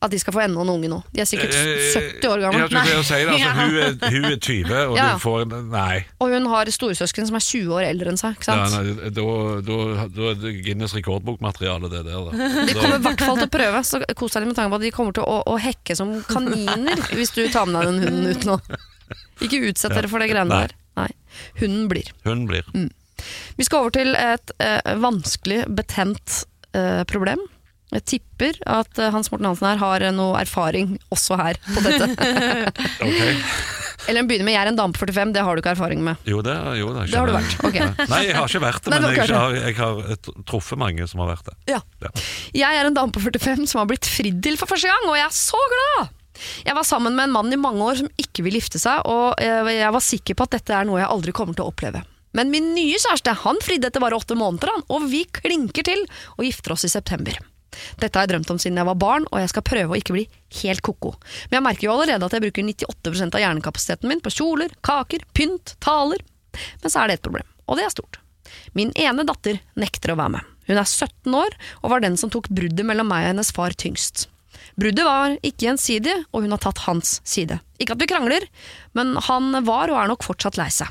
At de skal få enda en unge nå. De er sikkert 70 år Ja, gamle. du kan jo si det, altså, hun, er, hun er 20, og [LAUGHS] Ja. du får Nei. Og hun har storesøsken som er 20 år eldre enn seg. Ikke Ja, nei da, da, da er det Guinness rekordbokmateriale, det der. Da. [LAUGHS] De kommer i hvert fall til å prøve, så kos deg litt med tanke på at de kommer til å, å hekke som kaniner [LAUGHS] hvis du tar med deg den hunden ut nå. Ikke utsett dere for det greiene Nei. der. Nei. Hunden blir. Hunden blir. Vi skal over til et eh, vanskelig, betent eh, problem. Jeg tipper at eh, Hans Morten Hansen her har eh, noe erfaring også her på dette. [LAUGHS] Ok. Eller begynner med 'jeg er en dame på 45', det har du ikke erfaring med. Jo, det, jo, det, Det har du vært. Okay. Nei, jeg har ikke vært det, men Nei, jeg har, jeg har truffet mange som har vært det. Ja. Ja. Jeg er en dame på 45 som har blitt fridd til for første gang, og jeg er så glad! Jeg var sammen med en mann i mange år som ikke vil gifte seg, og eh, jeg var sikker på at dette er noe jeg aldri kommer til å oppleve. Men min nye kjæreste han fridde etter bare åtte måneder, han, og vi klinker til og gifter oss i september. Dette har jeg drømt om siden jeg var barn, og jeg skal prøve å ikke bli helt ko-ko. Men jeg merker jo allerede at jeg bruker 98% av hjernekapasiteten min på kjoler, kaker, pynt, taler. Men så er det et problem, og det er stort. Min ene datter nekter å være med. Hun er 17 år og var den som tok bruddet mellom meg og hennes far tyngst. Bruddet var ikke gjensidig, og hun har tatt hans side. Ikke at vi krangler, men han var og er nok fortsatt lei seg.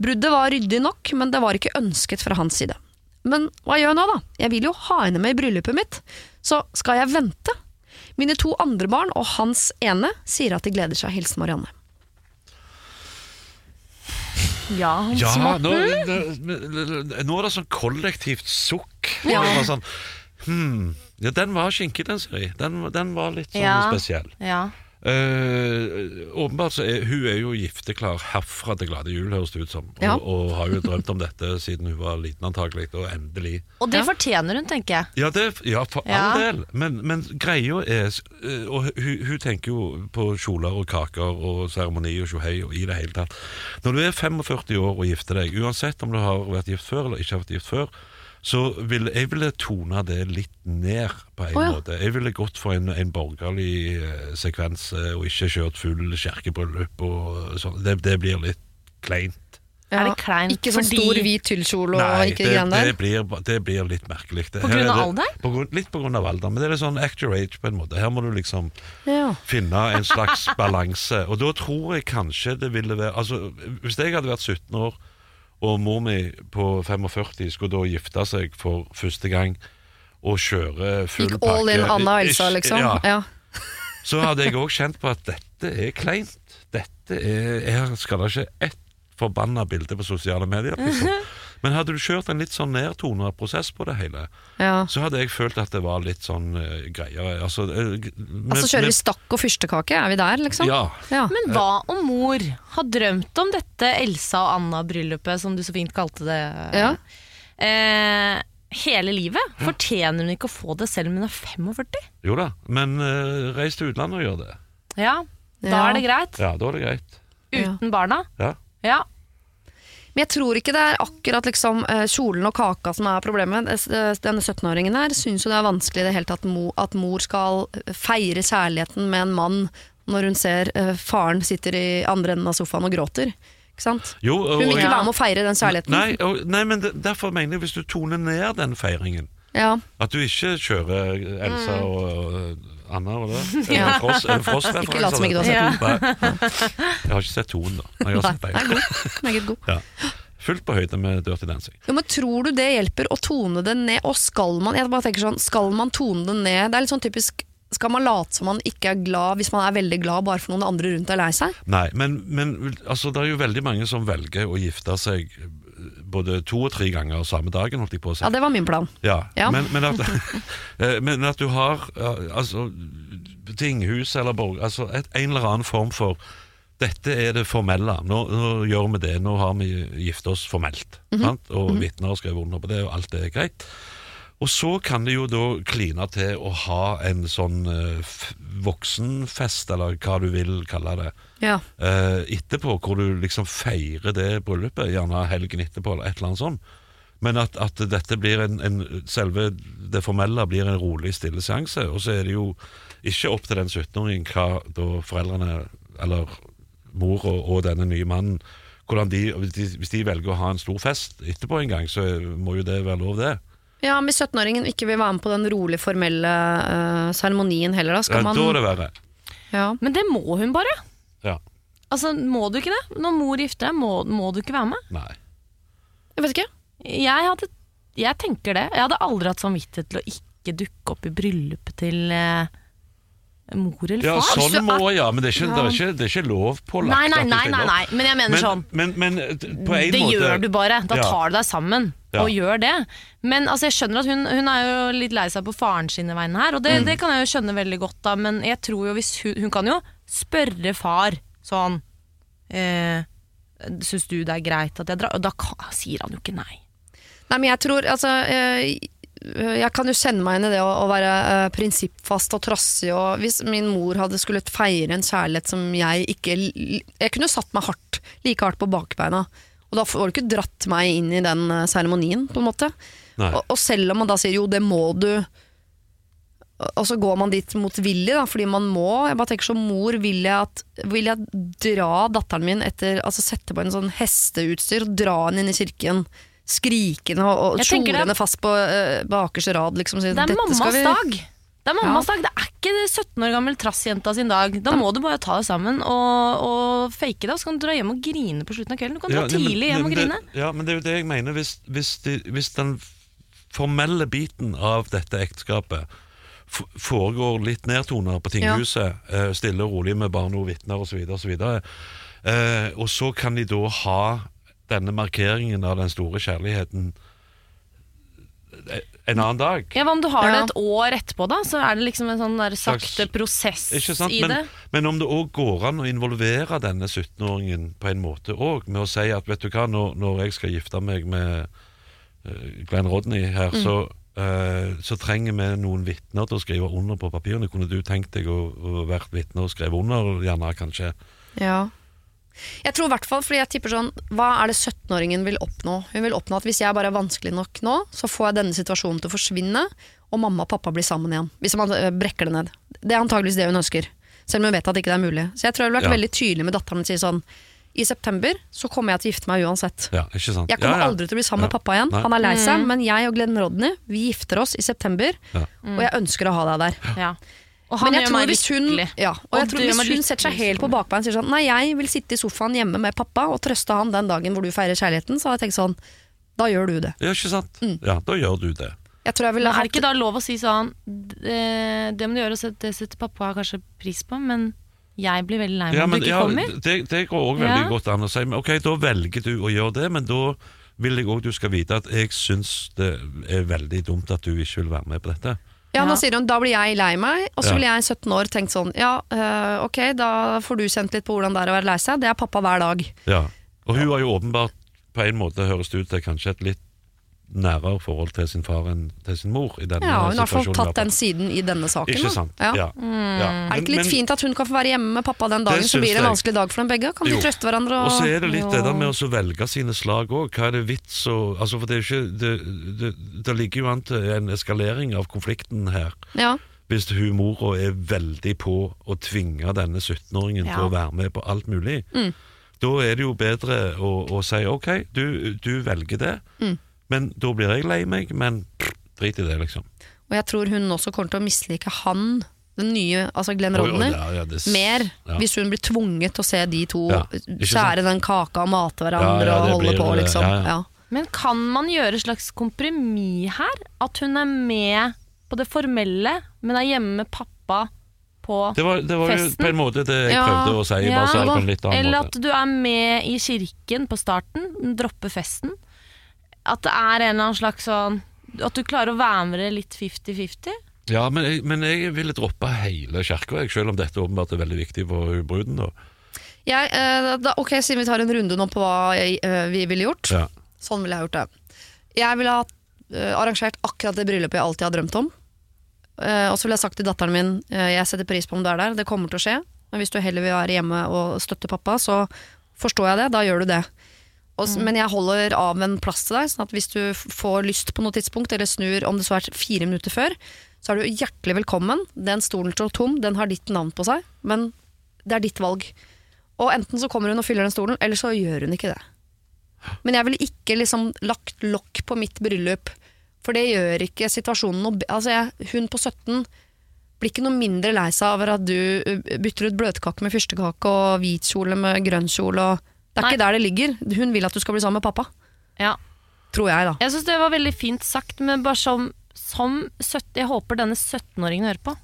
Bruddet var ryddig nok, men det var ikke ønsket fra hans side. Men hva gjør jeg nå, da? Jeg vil jo ha henne med i bryllupet mitt, så skal jeg vente? Mine to andre barn og hans ene sier at de gleder seg. Hilsen Marianne. Ja, Hans Ja, Morten. nå, nå er det sånn kollektivt sukk. Ja. Det var sånn, hmm, ja, den var skinkig, den, Siri. Den, den var litt sånn Ja. spesiell. Ja. Eh, åpenbart så er hun er jo gifteklar herfra til glade jul, høres det ut som. Ja. Og, og har jo drømt om dette siden hun var liten, antagelig, og endelig. Og det Ja. fortjener hun, tenker jeg. Ja, det, ja for Ja. all del. Men, men greia er eh, Og hun, hun tenker jo på kjoler og kaker og seremoni og tjohei og i det hele tatt. Når du er 45 år og gifter deg, uansett om du har vært gift før eller ikke har vært gift før, så ville jeg ville tone det litt ned på en oh, ja. måte. Jeg ville gått for en, en borgerlig eh, sekvens eh, og ikke kjørt full kirkebryllup og sånn. Det, det blir litt kleint. Er det kleint Ikke sånn fordi- stor hvit tullkjole og Nei, ikke det, det, greiene det, der? blir, det blir litt merkelig. Det- På grunn av alder? På grunn, litt på grunn av alder, men det er litt sånn act your age på en måte. Her må du liksom Ja. finne en slags balanse. Og da tror jeg kanskje det ville være Altså, Hvis jeg hadde vært 17 år, og mor mi på 45 skulle da gifte seg for første gang og kjøre full Gikk all in Anna Elsa, liksom? Ja, Ja. så hadde jeg òg kjent på at dette er kleint. Dette er Her skal det ikke ett forbanna bilde på sosiale medier. Liksom. Men hadde du kjørt en litt sånn nedtona prosess på det hele, ja. så hadde jeg følt at det var litt sånn uh, greier. Altså, uh, Altså kjører vi stakk og fyrstekake, er vi der, liksom? Ja. Ja. Men hva om mor har drømt om dette Elsa og Anna-bryllupet, som du så fint kalte det, Ja. Uh, hele livet? Fortjener hun ikke å få det selv om hun er 45? Jo da, men uh, reis til utlandet og gjør det. Ja, da Ja. er det greit. Ja, da er det greit. Uten barna. Ja. Ja. Men jeg tror ikke det er akkurat liksom, eh, kjolen og kaka som er problemet. Denne 17-åringen her syns jo det er vanskelig i det hele tatt at mor skal eh, feire kjærligheten med en mann når hun ser eh, faren sitter i andre enden av sofaen og gråter. Jo, og, Hun vil ikke være med å feire den kjærligheten. Nei, og, nei, men det, derfor mener jeg hvis du toner ned den feiringen Ja. At du ikke kjører Elsa og, og Anna, var det? [LAUGHS] Ja. er det Frost Ikke lat som ikke du har sett den. Jeg har ikke sett tonen, da. Men jeg har sett den. Meget god. [LAUGHS] Ja. Fullt på høyde med Dirty Dancing. Jo, men Tror du det hjelper å tone det ned? Og skal man jeg bare tenker sånn, skal man tone det ned? Det er litt sånn typisk skal man late som man ikke er glad hvis man er veldig glad bare for noen andre rundt er lei seg? Nei, men, men altså, det er jo veldig mange som velger å gifte seg både to og tre ganger samme dagen, holdt jeg på å si. Ja, det var min plan. Ja, Ja. Men, men, at, [LAUGHS] eh, men at du har altså, tinghus eller borg, altså et, en eller annen form for dette er det formelle. Nå, nå gjør vi det. Nå har vi gifta oss formelt. sant? Og vitner har skrevet under på det, og alt det er greit. Og så kan det jo da kline til å ha en sånn uh, voksenfest, eller hva du vil kalle det, Ja. uh, etterpå, hvor du liksom feirer det bryllupet, gjerne helgen etterpå, eller et eller annet sånt. Men at, at dette blir en, en Selve det formelle blir en rolig, stille seanse. Og så er det jo ikke opp til den 17-åringen hva da foreldrene, eller mor og, og denne nye mannen de, hvis de velger å ha en stor fest etterpå en gang, så må jo det være lov, det. Ja, Hvis 17-åringen ikke vil være med på den rolig formelle eh, seremonien heller, da Ja, skal man Da er det verre. ja. Men det må hun bare. Ja. Altså, Må du ikke det? Når mor gifter deg, må, må du ikke være med? Nei. Jeg vet ikke. Jeg, hadde, jeg tenker det. Jeg hadde aldri hatt samvittighet til å ikke dukke opp i bryllupet til eh, mor eller Ja, far. sånn må ja, men det er ikke, det er ikke, det er ikke lovpålagt. Nei, nei, nei, nei, nei, men jeg mener Men, sånn men, men eh, på en Det måte gjør du bare. Da Ja. tar du deg sammen Ja. og gjør det. Men altså, jeg skjønner at hun, hun er jo litt lei seg på faren sine vegne her, og det, Mm. det kan jeg jo skjønne veldig godt, da, men jeg tror jo hvis hun, hun kan jo spørre far sånn eh, Syns du det er greit at jeg drar? Og da sier han jo ikke nei. Nei, men jeg tror altså eh, Jeg kan jo kjenne meg inn i det å, å være uh, prinsippfast og trassig. Og hvis min mor hadde skulle feire en kjærlighet som jeg ikke Jeg kunne satt meg hardt, like hardt på bakbeina. Og da får du ikke dratt meg inn i den eh, seremonien, på en måte. Og, og selv om man da sier jo, det må du og så går man dit motvillig, da, fordi man må. Jeg bare tenker Som mor vil jeg, at, vil jeg dra datteren min etter Altså sette på en sånn hesteutstyr og dra henne inn i kirken. Skrikende og, og det- fast på uh, bakerste rad. Liksom, Det er «Dette mammas skal vi-» dag! Det er mammas dag, det er ikke 17 år gammel trassjenta sin dag. Da må du bare ta det sammen og, og fake det, og så kan du dra hjem og grine på slutten av kvelden. Du kan dra Ja, nei, men- tidlig hjem og men grine. Det, ja, men det er jo det jeg mener. Hvis, hvis, de, hvis den formelle biten av dette ekteskapet foregår litt nedtoner på tinghuset, eh, stille og rolig med barn og vitner osv., så eh, og så kan de da ha denne markeringen av den store kjærligheten eh, en annen dag. Ja, Hva om du har det et år etterpå, da? Så er det liksom en sånn der sakte prosess i Men, det. men om det òg går an å involvere denne 17-åringen på en måte òg, med å si at vet du hva, når, når jeg skal gifte meg med eh, Glenn Rodney her, Mm. så, uh, så trenger vi noen vitner til å skrive under på papirene. Kunne du tenkt deg å, å vært vitne og skrevet under, gjerne kanskje? Ja. Jeg tror i hvert fall, fordi jeg tipper sånn Hva er det 17-åringen vil oppnå? Hun vil oppnå at hvis jeg bare er vanskelig nok nå, så får jeg denne situasjonen til å forsvinne, og mamma og pappa blir sammen igjen. Hvis man øh, brekker det ned. Det er antageligvis det hun ønsker. Selv om hun vet at ikke det er mulig. Så jeg tror jeg ville vært Ja. veldig tydelig med datteren og si sånn I september så kommer jeg til å gifte meg uansett. Ja, ikke sant? Jeg kommer ja, ja. aldri til å bli sammen med pappa igjen. Nei. Han er lei seg, men jeg og Glenn Rodney Vi gifter oss i september, Ja. og jeg ønsker å ha deg der. Ja. Og han jeg gjør tror meg hvis hun, lykkelig. ja, og Og jeg tror hvis hun setter seg helt på bakbeina og sier sånn Nei, jeg vil sitte i sofaen hjemme med pappa og trøste han den dagen hvor du feirer kjærligheten, så hadde jeg tenkt sånn Da gjør du det. Ja, ikke sant? Mm. Ja, da gjør du det. Jeg tror jeg ville hatt er det ikke da lov å si sånn Det, det må du gjøre, og det setter pappa kanskje pris på, men jeg blir veldig lei meg Ja, om du ikke ja, kommer. det, det går òg veldig Ja. godt an å si. Men ok, da velger du å gjøre det, men da vil jeg òg du skal vite at jeg syns det er veldig dumt at du ikke vil være med på dette. Ja, nå sier hun da blir jeg lei meg, og så ville jeg 17 år tenkt sånn Ja, øh, ok, da får du kjent litt på hvordan det er å være lei seg. Det er pappa hver dag. Ja. Og hun har jo åpenbart på en måte høres det ut til kanskje et litt nærere forhold til sin far enn til sin mor. I denne Ja, hun har fall tatt den siden i denne saken. Ikke sant? Ja. Ja. Ja. Er det ikke litt Men- fint at hun kan få være hjemme med pappa den dagen, så blir det en vanskelig dag for dem begge? Kan de Jo. trøste hverandre? Og, Og så er det litt det der med å velge sine slag òg. Hva er det vits å altså For det er ikke det, det, det ligger jo an til en eskalering av konflikten her. ja. Hvis hun mora er veldig på å tvinge denne 17-åringen til å være med på alt mulig. Mm. Da er det jo bedre å, å si ok, du, du velger det, Mm. Men da blir jeg lei meg, men pff, drit i det, liksom. Og jeg tror hun også kommer til å mislike han, den nye, altså Glenn oi, ja, ja, det mer ja. hvis hun blir tvunget til å se de to skjære den kaka og mate hverandre ja, og holde blir- på, liksom. ja, ja. Ja. Men kan man gjøre et slags kompromiss her? At hun er med på det formelle, men er hjemme med pappa på Det var, det var jo på en måte det jeg Ja, prøvde å si, Ja, bare sa på en litt annen Eller måte. at du er med i kirken på starten, dropper festen. At det er en eller annen slags sånn At du klarer å være med det litt 50-50. Ja, men jeg, men jeg ville droppe hele kirka, selv om dette åpenbart er veldig viktig for bruden. da. Ja, eh, da, ok, Siden vi tar en runde nå på hva jeg, eh, vi ville gjort. Ja. Sånn ville jeg gjort det. Jeg ville ha eh, arrangert akkurat det bryllupet jeg alltid har drømt om. Eh, og så ville jeg sagt til datteren min eh, jeg setter pris på om du er der, det kommer til å skje. Men hvis du heller vil være hjemme og støtte pappa, så forstår jeg det. Da gjør du det. Og, mm. Men jeg holder av en plass til deg, sånn at hvis du får lyst på noe tidspunkt, eller snur om det så er fire minutter før, så er du hjertelig velkommen. Den stolen står tom, den har ditt navn på seg, men det er ditt valg. Og enten så kommer hun og fyller den stolen, eller så gjør hun ikke det. Men jeg ville ikke liksom lagt lokk på mitt bryllup, for det gjør ikke situasjonen noe Altså, jeg, hun på 17 blir ikke noe mindre lei seg over at du uh, bytter ut bløtkake med fyrstekake og hvit kjole med grønn kjole og Det er Nei. ikke der det ligger. Hun vil at du skal bli sammen med pappa. Ja. Tror jeg, da. Jeg syns det var veldig fint sagt, men bare som, som 70, Jeg håper denne 17-åringen hører på.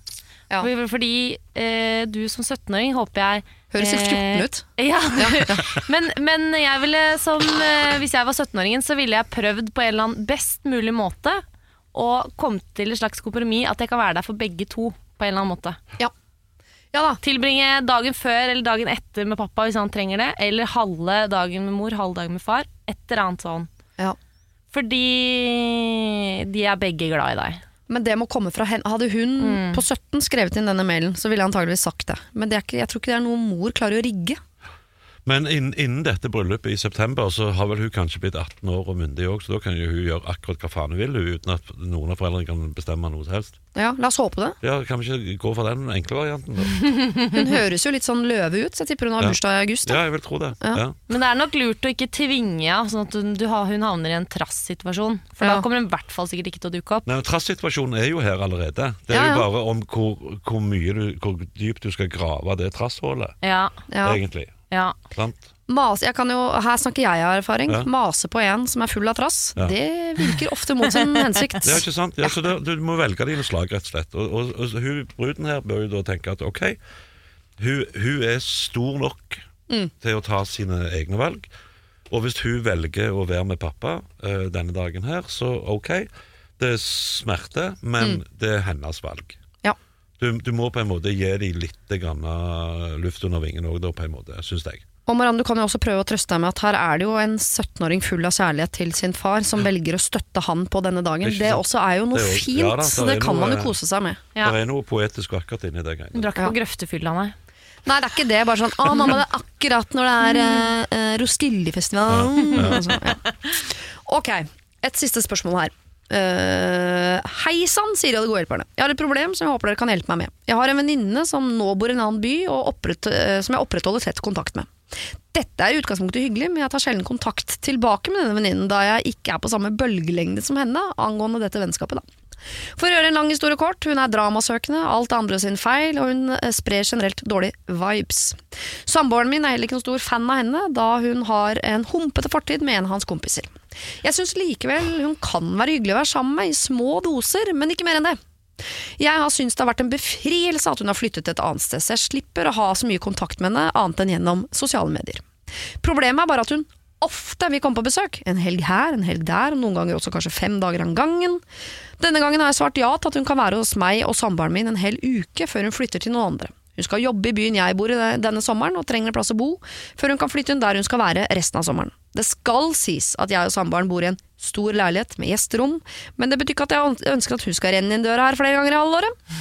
Ja. Fordi, eh, du som 17-åring håper jeg Høres helt eh, 14 ut. [LAUGHS] Ja, men, men jeg ville som eh, Hvis jeg var 17-åringen, så ville jeg prøvd på en eller annen best mulig måte å komme til et slags kompromiss at jeg kan være der for begge to. På en eller annen måte Ja. Ja da. Tilbringe dagen før eller dagen etter med pappa hvis han trenger det. Eller halve dagen med mor, halve dagen med far. Et eller annet sånn. Ja. Fordi de er begge glad i deg. Men det må komme fra henne. Hadde hun på 17 skrevet inn denne mailen, så ville jeg antageligvis sagt det. Men det ikke, jeg tror ikke det er noe mor klarer å rigge. Men innen, innen dette bryllupet i september så har vel hun kanskje blitt 18 år og myndig òg, så da kan jo hun gjøre akkurat hva faen hun vil, uten at noen av foreldrene kan bestemme noe som helst. Ja, La oss håpe det. Ja, Kan vi ikke gå for den enkle varianten, da? [LAUGHS] Hun høres jo litt sånn løve ut, så jeg tipper hun har Ja. bursdag i august. Ja, jeg vil tro det. Ja. Ja. Men det er nok lurt å ikke tvinge henne, sånn at hun, du, har- hun havner i en trass-situasjon. For Ja. da kommer hun i hvert fall sikkert ikke til å dukke opp. Nei, men Trass-situasjonen er jo her allerede. Det er Ja, ja. jo bare om hvor, hvor mye du, hvor dypt du skal grave det trasshullet, Ja, Ja. egentlig. Ja. Mas, jeg kan jo, her snakker jeg av erfaring. Ja. Mase på en som er full av trass, Ja. det virker ofte mot sin [LAUGHS] hensikt. Det er ikke sant? Ja, så det, Du må velge dine slag, rett og slett. Og, og, og hun, Bruden her bør jo da tenke at ok, hun, hun er stor nok Mm. til å ta sine egne valg. Og hvis hun velger å være med pappa uh, denne dagen her, så ok. Det er smerte, men det er hennes valg. Mm. Ja. Du, du må på en måte gi dem litt grann eh, luft under vingen òg, på en måte, syns jeg. Og Marianne, du kan jo også prøve å trøste deg med at her er det jo en 17-åring full av kjærlighet til sin far, som velger å støtte han på denne dagen. Ikke Det også er jo noe Det er også, fint, ja da, så det det kan noe- man jo kose seg med. Ja. Det er noe poetisk vakkert inni det Hun greiene. drakk ikke på grøftefylla, nei. Nei, det er ikke det. Bare sånn 'Å, mamma, det er akkurat når det er eh, Roskildefestivalen'. Roskilde-festivalen'. og ja. Ok, et siste spørsmål her. Uh, Hei sann, sier de gode hjelperne. Jeg har et problem som jeg håper dere kan hjelpe meg med. Jeg har en venninne som nå bor i en annen by, opprett, uh, som jeg opprettholder tett kontakt med. Dette er i utgangspunktet hyggelig, men jeg tar sjelden kontakt tilbake med denne venninnen, da jeg ikke er på samme bølgelengde som henne angående dette vennskapet. da. For å gjøre en lang historie kort, hun er dramasøkende, alt det andre sin feil, og hun eh, sprer generelt dårlige vibes. Samboeren min er heller ikke noen stor fan av henne, da hun har en humpete fortid med en av hans kompiser. Jeg syns likevel hun kan være hyggelig å være sammen med i små doser, men ikke mer enn det. Jeg har syntes det har vært en befrielse at hun har flyttet et annet sted, så jeg slipper å ha så mye kontakt med henne annet enn gjennom sosiale medier. Problemet er bare at hun ofte vil komme på besøk. En helg her, en helg der, og noen ganger også kanskje fem dager av gangen. Denne gangen har jeg svart ja til at hun kan være hos meg og samboeren min en hel uke før hun flytter til noen andre. Hun skal jobbe i byen jeg bor i denne sommeren og trenger en plass å bo, før hun kan flytte inn der hun skal være resten av sommeren. Det skal sies at jeg og samboeren bor i en stor leilighet med gjesterom, men det betyr ikke at jeg ønsker at hun skal renne inn døra her flere ganger i halvåret.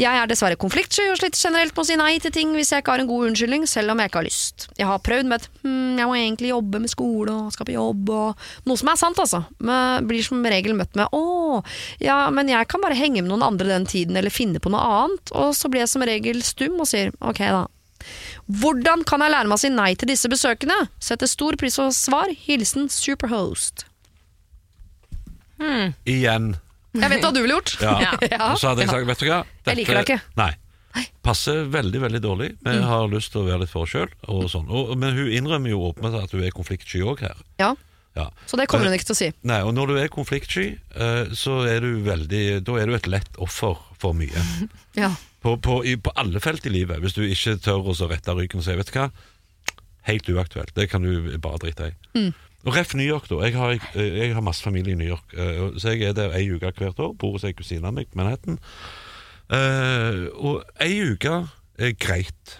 Jeg er dessverre konfliktsky og sliter generelt med å si nei til ting hvis jeg ikke har en god unnskyldning, selv om jeg ikke har lyst. Jeg har prøvd med et hm, jeg må egentlig jobbe med skole og skal på jobb og noe som er sant, altså. Men blir som regel møtt med å, ja, men jeg kan bare henge med noen andre den tiden eller finne på noe annet, og så blir jeg som regel stum og sier ok, da. Hvordan kan jeg lære meg å si nei til disse besøkene? Setter stor pris på svar. Hilsen Superhost. Igjen. Jeg vet hva du ville gjort. Ja. [LAUGHS] Ja. Så hadde jeg sagt, vet du hva Jeg liker deg ikke. Nei. Passer veldig veldig dårlig. Vi Mm. har lyst til å være litt for oss sjøl. Sånn. Men hun innrømmer jo åpent at hun er konfliktsky òg her. Ja, Ja. så det kommer hun ikke til å si. Nei, og når du er konfliktsky, eh, så er du veldig Da er du et lett offer for mye. [LAUGHS] Ja. På, på, i, på alle felt i livet. Hvis du ikke tør å rette ryggen og si vet du hva, helt uaktuelt. Det kan du bare drite i. Og Ref New York, da. Jeg har, jeg har masse familie i New York. eh, Så jeg er der ei uke hvert år. Bor hos ei kusine av meg på Manhattan. Eh, og ei uke er greit.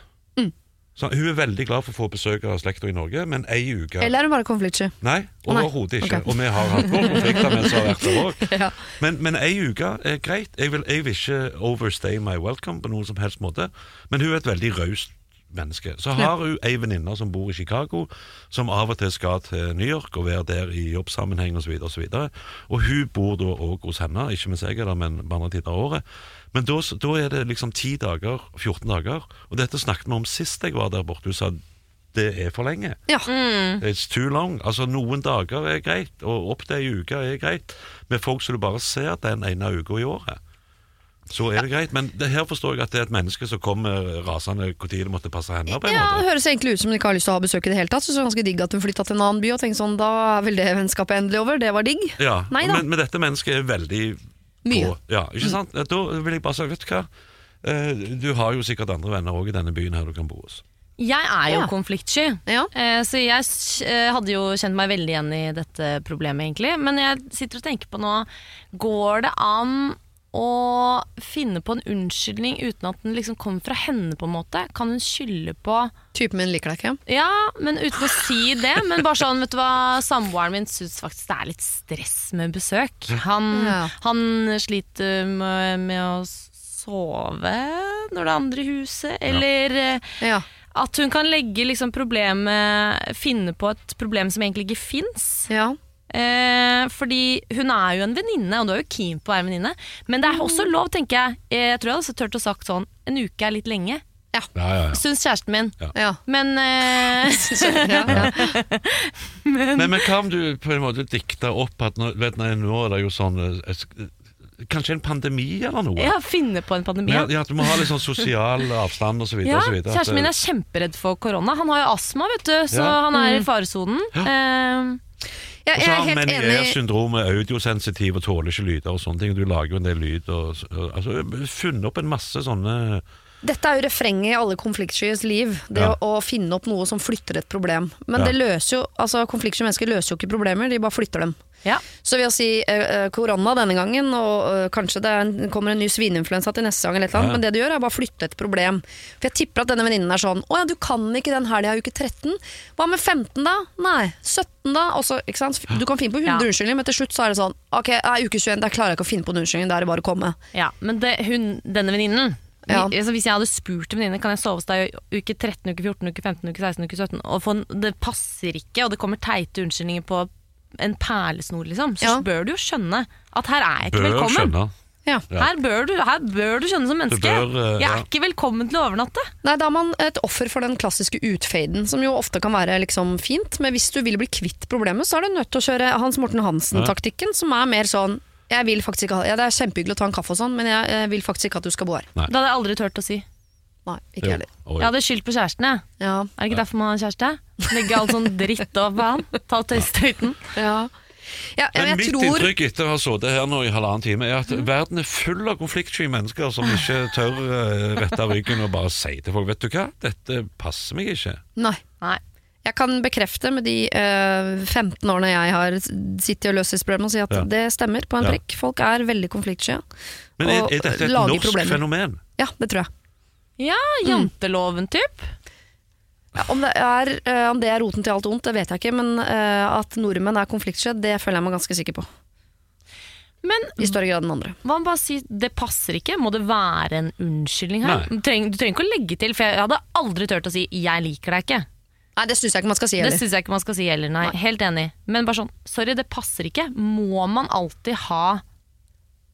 Så hun er veldig glad for å få besøk av slekta i Norge, men ei uke Eller er hun bare konfliktsky? Nei, overhodet ikke. Okay. Og vi har hatt våre konflikter mens vi har vært der òg. [LAUGHS] Ja. Men, men ei uke er greit. Jeg vil, jeg vil ikke overstay my welcome på noen som helst måte. Men hun er et veldig raust menneske. Så har hun ei venninne som bor i Chicago, som av og til skal til New York og være der i jobbsammenheng osv. Og, så videre. og hun bor da òg hos henne, ikke mens jeg er der, men på andre tider av året. Men da, da er det liksom 10 dager, 14 dager. Og dette snakket vi om sist jeg var der borte. Hun sa det er for lenge. Ja. It's too long. Altså Noen dager er greit, og opp til ei uke er greit. Med folk som du bare ser den ene uka i året. Så er det greit. Men det her forstår jeg at det er et menneske som kommer rasende når det måtte passe henne. på en Ja, måte Det høres egentlig ut som hun ikke har lyst til å ha besøk i det hele tatt. Så det er ganske digg at hun flytta til en annen by og tenkte sånn, da er vel det vennskapet endelig over. Det var digg. Ja, Nei da. men, men dette mennesket er veldig Mye. på. Ja, ikke sant? Da vil jeg bare si, vet du hva. Eh, Du har jo sikkert andre venner òg i denne byen her du kan bo hos. Jeg er jo Ja. konfliktsky, Ja. eh, så jeg eh, hadde jo kjent meg veldig igjen i dette problemet, egentlig. Men jeg sitter og tenker på nå Går det an å finne på en unnskyldning uten at den liksom kommer fra henne, på en måte? Kan hun skylde på Typen min liker deg ikke. Ja, men uten å si det. Men bare sånn, vet du hva, samboeren min syns faktisk det er litt stress med besøk. Han, Ja. han sliter med, med å sove når det er andre i huset, eller ja. Ja. at hun kan legge liksom problemet Finne på et problem som egentlig ikke fins. ja. Eh, fordi hun er jo en venninne, og du er jo keen på å være venninne. Men det er også lov, tenker jeg. Jeg tror jeg hadde turt å sagt sånn En uke er litt lenge. Ja, ja, ja. Syns kjæresten min. ja. Men eh, [LAUGHS] ja, [LAUGHS] ja. Men, men hva om du på en måte dikter opp at nå, vet, nei, nå er det jo sånn eh, Kanskje en pandemi eller noe? ja, finne på en pandemi. Ja, Ja. ja, du må ha litt sånn sosial avstand osv. Ja, og så videre. Kjæresten min er kjemperedd for korona. Han har jo astma, vet du, så Ja. han er i faresonen. Eh, Jeg, så jeg er helt enig. Meniere-syndromet, audiosensitiv og tåler ikke lyder og sånne ting. Du lager jo en del lyd og og- altså, Funnet opp en masse sånne Dette er jo refrenget i alle konfliktskyes liv. Det Ja. å, å finne opp noe som flytter et problem. Men Ja. det løser jo, altså konfliktsky mennesker løser jo ikke problemer, de bare flytter dem. ja. Så ved å si eh, eh, korona denne gangen, og eh, kanskje det er en, kommer en ny svineinfluensa til neste gang, eller eller annet, Ja. men det du gjør er bare å flytte et problem. For jeg tipper at denne venninnen er sånn Å ja, du kan ikke den helga i uke 13. Hva med 15, da? Nei. 17, da? Også, ikke sant? Du kan finne på 100 Ja. unnskyldninger, men til slutt så er det sånn Ok, nei, uke 21, der klarer jeg ikke å finne på en unnskyldning, da er det bare å komme. ja. Men det, hun, denne venninnen Ja. altså Hvis jeg hadde spurt en venninne Kan jeg sove hos deg i uke 13, uke 14, uke 15, uke 16, uke 17 Og få en, det passer ikke, og det kommer teite unnskyldninger på en perlesnor, liksom, så Ja. bør du jo skjønne at her er jeg ikke Bør velkommen. skjønne. Ja. Her, bør du, her bør du skjønne som menneske. bør, uh, jeg er ja. ikke velkommen til å overnatte. Nei, Da er man et offer for den klassiske utfaden, som jo ofte kan være liksom fint. Men hvis du vil bli kvitt problemet, så er du nødt til å kjøre Hans Morten Hansen-taktikken, som er mer sånn jeg vil faktisk ikke ha, ja, Det er kjempehyggelig å ta en kaffe og sånn, men jeg, jeg vil faktisk ikke at du skal bo her. Nei. Det hadde jeg aldri turt å si. Nei, ikke Jo. heller. Oi. Jeg hadde skyldt på kjæresten. jeg. Ja. Er det ikke derfor man har kjæreste? Legge all sånn dritt over på han. Ta tøystøyten. Ja. Ja, Men jeg mitt tror inntrykk etter å ha sittet her nå i halvannen time, er at verden er full av konfliktsky mennesker som ikke [LAUGHS] tør uh, rette ryggen og bare si til folk Vet du hva, dette passer meg ikke. Nei. Nei. Jeg kan bekrefte med de uh, 15 årene jeg har sittet og løst disse problemene, og si at Ja. det stemmer på en Ja. prikk. Folk er veldig konfliktsky. Men er, er dette et norsk problemer. fenomen? Ja, det tror jeg. Ja, janteloven, typ. Ja, om, det er, uh, om det er roten til alt ondt, det vet jeg ikke, men uh, at nordmenn er konfliktsky, det føler jeg meg ganske sikker på. Men I større grad enn andre. hva om bare si det passer ikke? Må det være en unnskyldning her? Du trenger, du trenger ikke å legge til, for jeg hadde aldri turt å si 'jeg liker deg ikke'. Nei, det syns jeg ikke man skal si Det heller. jeg ikke man skal si heller, nei. Helt enig. Men bare sånn, sorry, det passer ikke. Må man alltid ha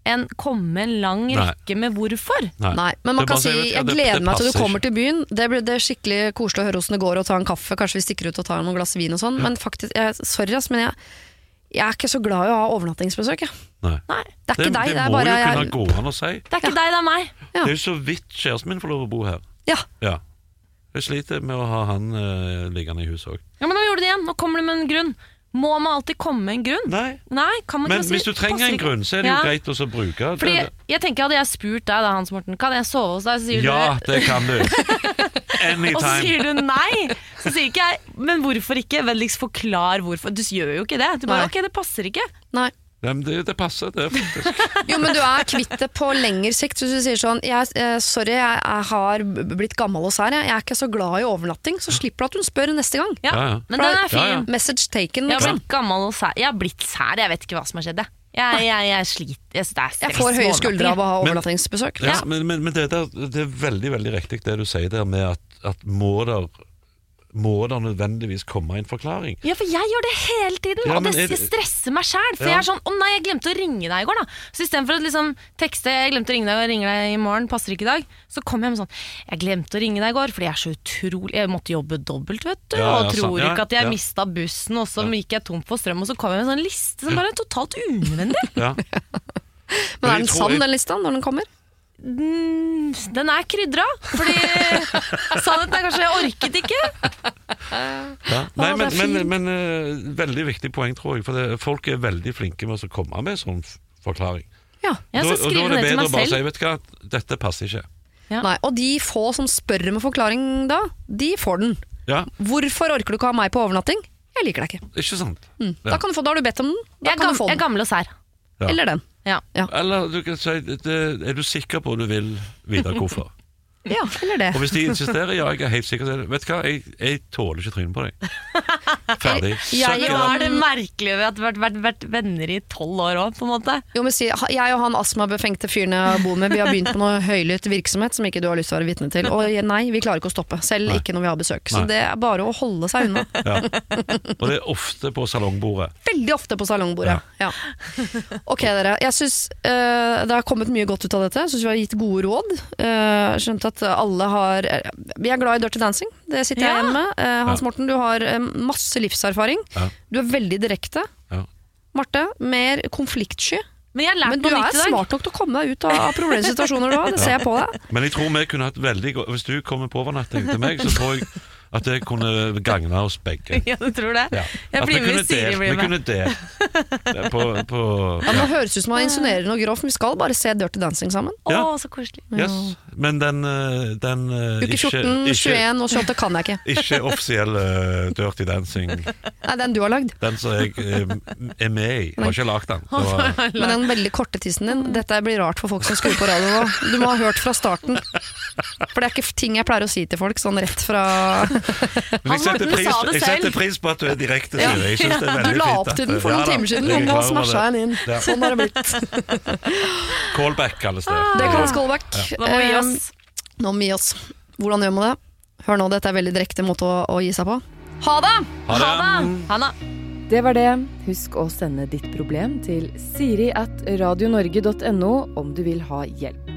en komme en lang Nei. rekke med hvorfor? Nei, men man Det er kan si å si, vet 'jeg det- gleder det meg til du passer kommer til byen'. Det blir det skikkelig koselig å høre åssen det går og ta en kaffe. Kanskje vi stikker ut og tar noen glass vin og sånn. Men faktisk, jeg, sorry ass, men jeg, jeg er ikke så glad i å ha overnattingsbesøk. Jeg. Nei. Nei, Det er ikke deg, det er må bare jo kunne jeg, gå an å si. det er ikke deg, det er meg. Ja. Det er jo så vidt kjæresten min får lov å bo her. Ja, Ja. Jeg sliter med å ha han uh, liggende i huset òg. Ja, men nå gjorde du det igjen. Nå kommer du med en grunn. Må man alltid komme med en grunn? Nei. Nei, kan man Men bare si hvis du trenger passer en ikke? grunn, så er det jo Ja. greit også å bruke Fordi det. jeg tenker Hadde jeg spurt deg da, Hans Morten, kan jeg sove hos deg, så sier Ja, du det kan du. [LAUGHS] Og så Anytime. sier du nei! Så sier ikke jeg Men hvorfor ikke? Vennligst forklar hvorfor. Du gjør jo ikke det. Du bare Nei. ok, det passer ikke. Nei. Nei, men det, det passer, det. faktisk. [LAUGHS] Jo, men du er kvitt det på lengre sikt. Hvis du sier sånn jeg, eh, Sorry, jeg, jeg har blitt gammel hos her. Jeg. jeg er ikke så glad i overnatting. Så slipper du at hun spør neste gang. Ja, Ja. Men den er fin. Ja, ja. Message taken, Jeg har liksom. blitt gammel og sær. Jeg har blitt sær, jeg vet ikke hva som har skjedd. Jeg, jeg, jeg, jeg sliter. Jeg, det er Jeg får høye skuldre av å ha Men- overnattingsbesøk. Ja, men, men, men det, der, det er veldig veldig riktig det du sier der med at, at må der må det nødvendigvis komme en forklaring. Ja, for jeg gjør det hele tiden, Ja, og det er stresser meg sjæl. For Ja. jeg er sånn 'Å nei, jeg glemte å ringe deg i går', da. Så istedenfor å liksom tekste 'Jeg glemte å ringe deg og ringer deg i morgen', passer ikke i dag, så kom jeg med sånn 'Jeg glemte å ringe deg i går, fordi jeg er så utrolig Jeg måtte jobbe dobbelt, vet du, Ja, ja, og tror sant. Ja, ikke at jeg ja. mista bussen, og så gikk jeg tom for strøm, og så kom jeg med en sånn liste som bare er totalt unødvendig. Ja. Men er den sann, den lista, når den kommer? Mm, den er krydra, fordi [LAUGHS] sannheten er kanskje jeg orket ikke. Ja. Nei, men, er men, men eh, veldig viktig poeng, tror jeg. For det, folk er veldig flinke med å komme med sånn forklaring. Ja. Jeg Da- skal og da skrive er det det til bedre å bare si vet du hva, dette passer ikke. Ja. Nei, og de få som spør med forklaring da, de får den. Ja, Hvorfor orker du ikke ha meg på overnatting? Jeg liker deg ikke. ikke sant? Mm. Ja. Da, kan du få, da har du bedt om den. Da Jeg er, kan gam, du få jeg er gammel og sær. Ja. Eller den. Ja. Eller du kan si det, Er du sikker på at du vil vite hvorfor? Ja, eller det. Og hvis de insisterer, ja, jeg er helt sikker på det. Vet du hva, jeg, jeg tåler ikke trynet på deg. [LAUGHS] Ferdig. Jeg i er det merkelig at vi har vært, vært, venner i tolv år òg, på en måte. Jo, men si, jeg og han astmabefengte fyren jeg bor med, vi har begynt på noe høylytt virksomhet som ikke du har lyst til å være vitne til. Og nei, vi klarer ikke å stoppe. Selv Nei. ikke når vi har besøk. Så Nei. det er bare å holde seg unna. Ja. Og det er ofte på salongbordet. Veldig ofte på salongbordet. Ja. Ok, dere. Jeg syns uh, det har kommet mye godt ut av dette. Jeg syns vi har gitt gode råd. Uh, skjønt at alle har eh, Vi er glad i Dirty Dancing. Det sitter jeg igjen med. Eh, Hans Ja. Morten, du har eh, masse livserfaring. Ja. Du er veldig direkte. Ja. Marte, mer konfliktsky. Men jeg Men du er smart nok til å komme deg ut av, av problemsituasjoner du har. [LAUGHS] Det ser jeg på deg. Men jeg tror vi kunne hatt veldig godt Hvis du kommer på overnatting til meg, så tror jeg at det kunne gagne oss begge. [LAUGHS] Ja, du tror det? Ja. Jeg blir vi med hvis Siri blir med. Vi kunne delt på, på Ja, nå høres det ut som han insinuerer noe grovt, men vi skal bare se Dirty Dancing sammen. Å, så koselig. Yes. Men den, eh, den eh, Uke ikke, 14, ikke, 21 og 28 kan jeg ikke. [LAUGHS] ikke offisiell eh, Dirty Dancing, Nei, den du har lagd. den som jeg er med i. Jeg har ikke lagd den. Var, [LAUGHS] Men den veldig korte tissen din, dette blir rart for folk som skrur på radio nå. Du må ha hørt fra starten. For det er ikke ting jeg pleier å si til folk sånn rett fra men jeg setter, pris, jeg setter pris på at du er direkte. Ja. Siri. Jeg synes det er veldig fint. Du la opp til den for noen timer siden, og nå smasha jeg den inn. Sånn har det blitt. Callback kalles det. Det kalles callback. Da må vi gi oss. Eh, Nå må vi gi oss. Hvordan gjør man det? Hør nå, dette er veldig direkte måte å, å gi seg på. Ha det! Ha det. Ha det! Det var det. Husk å sende ditt problem til siri at radionorge.no om du vil ha hjelp.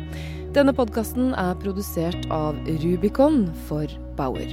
Denne podkasten er produsert av Rubicon for Bauer.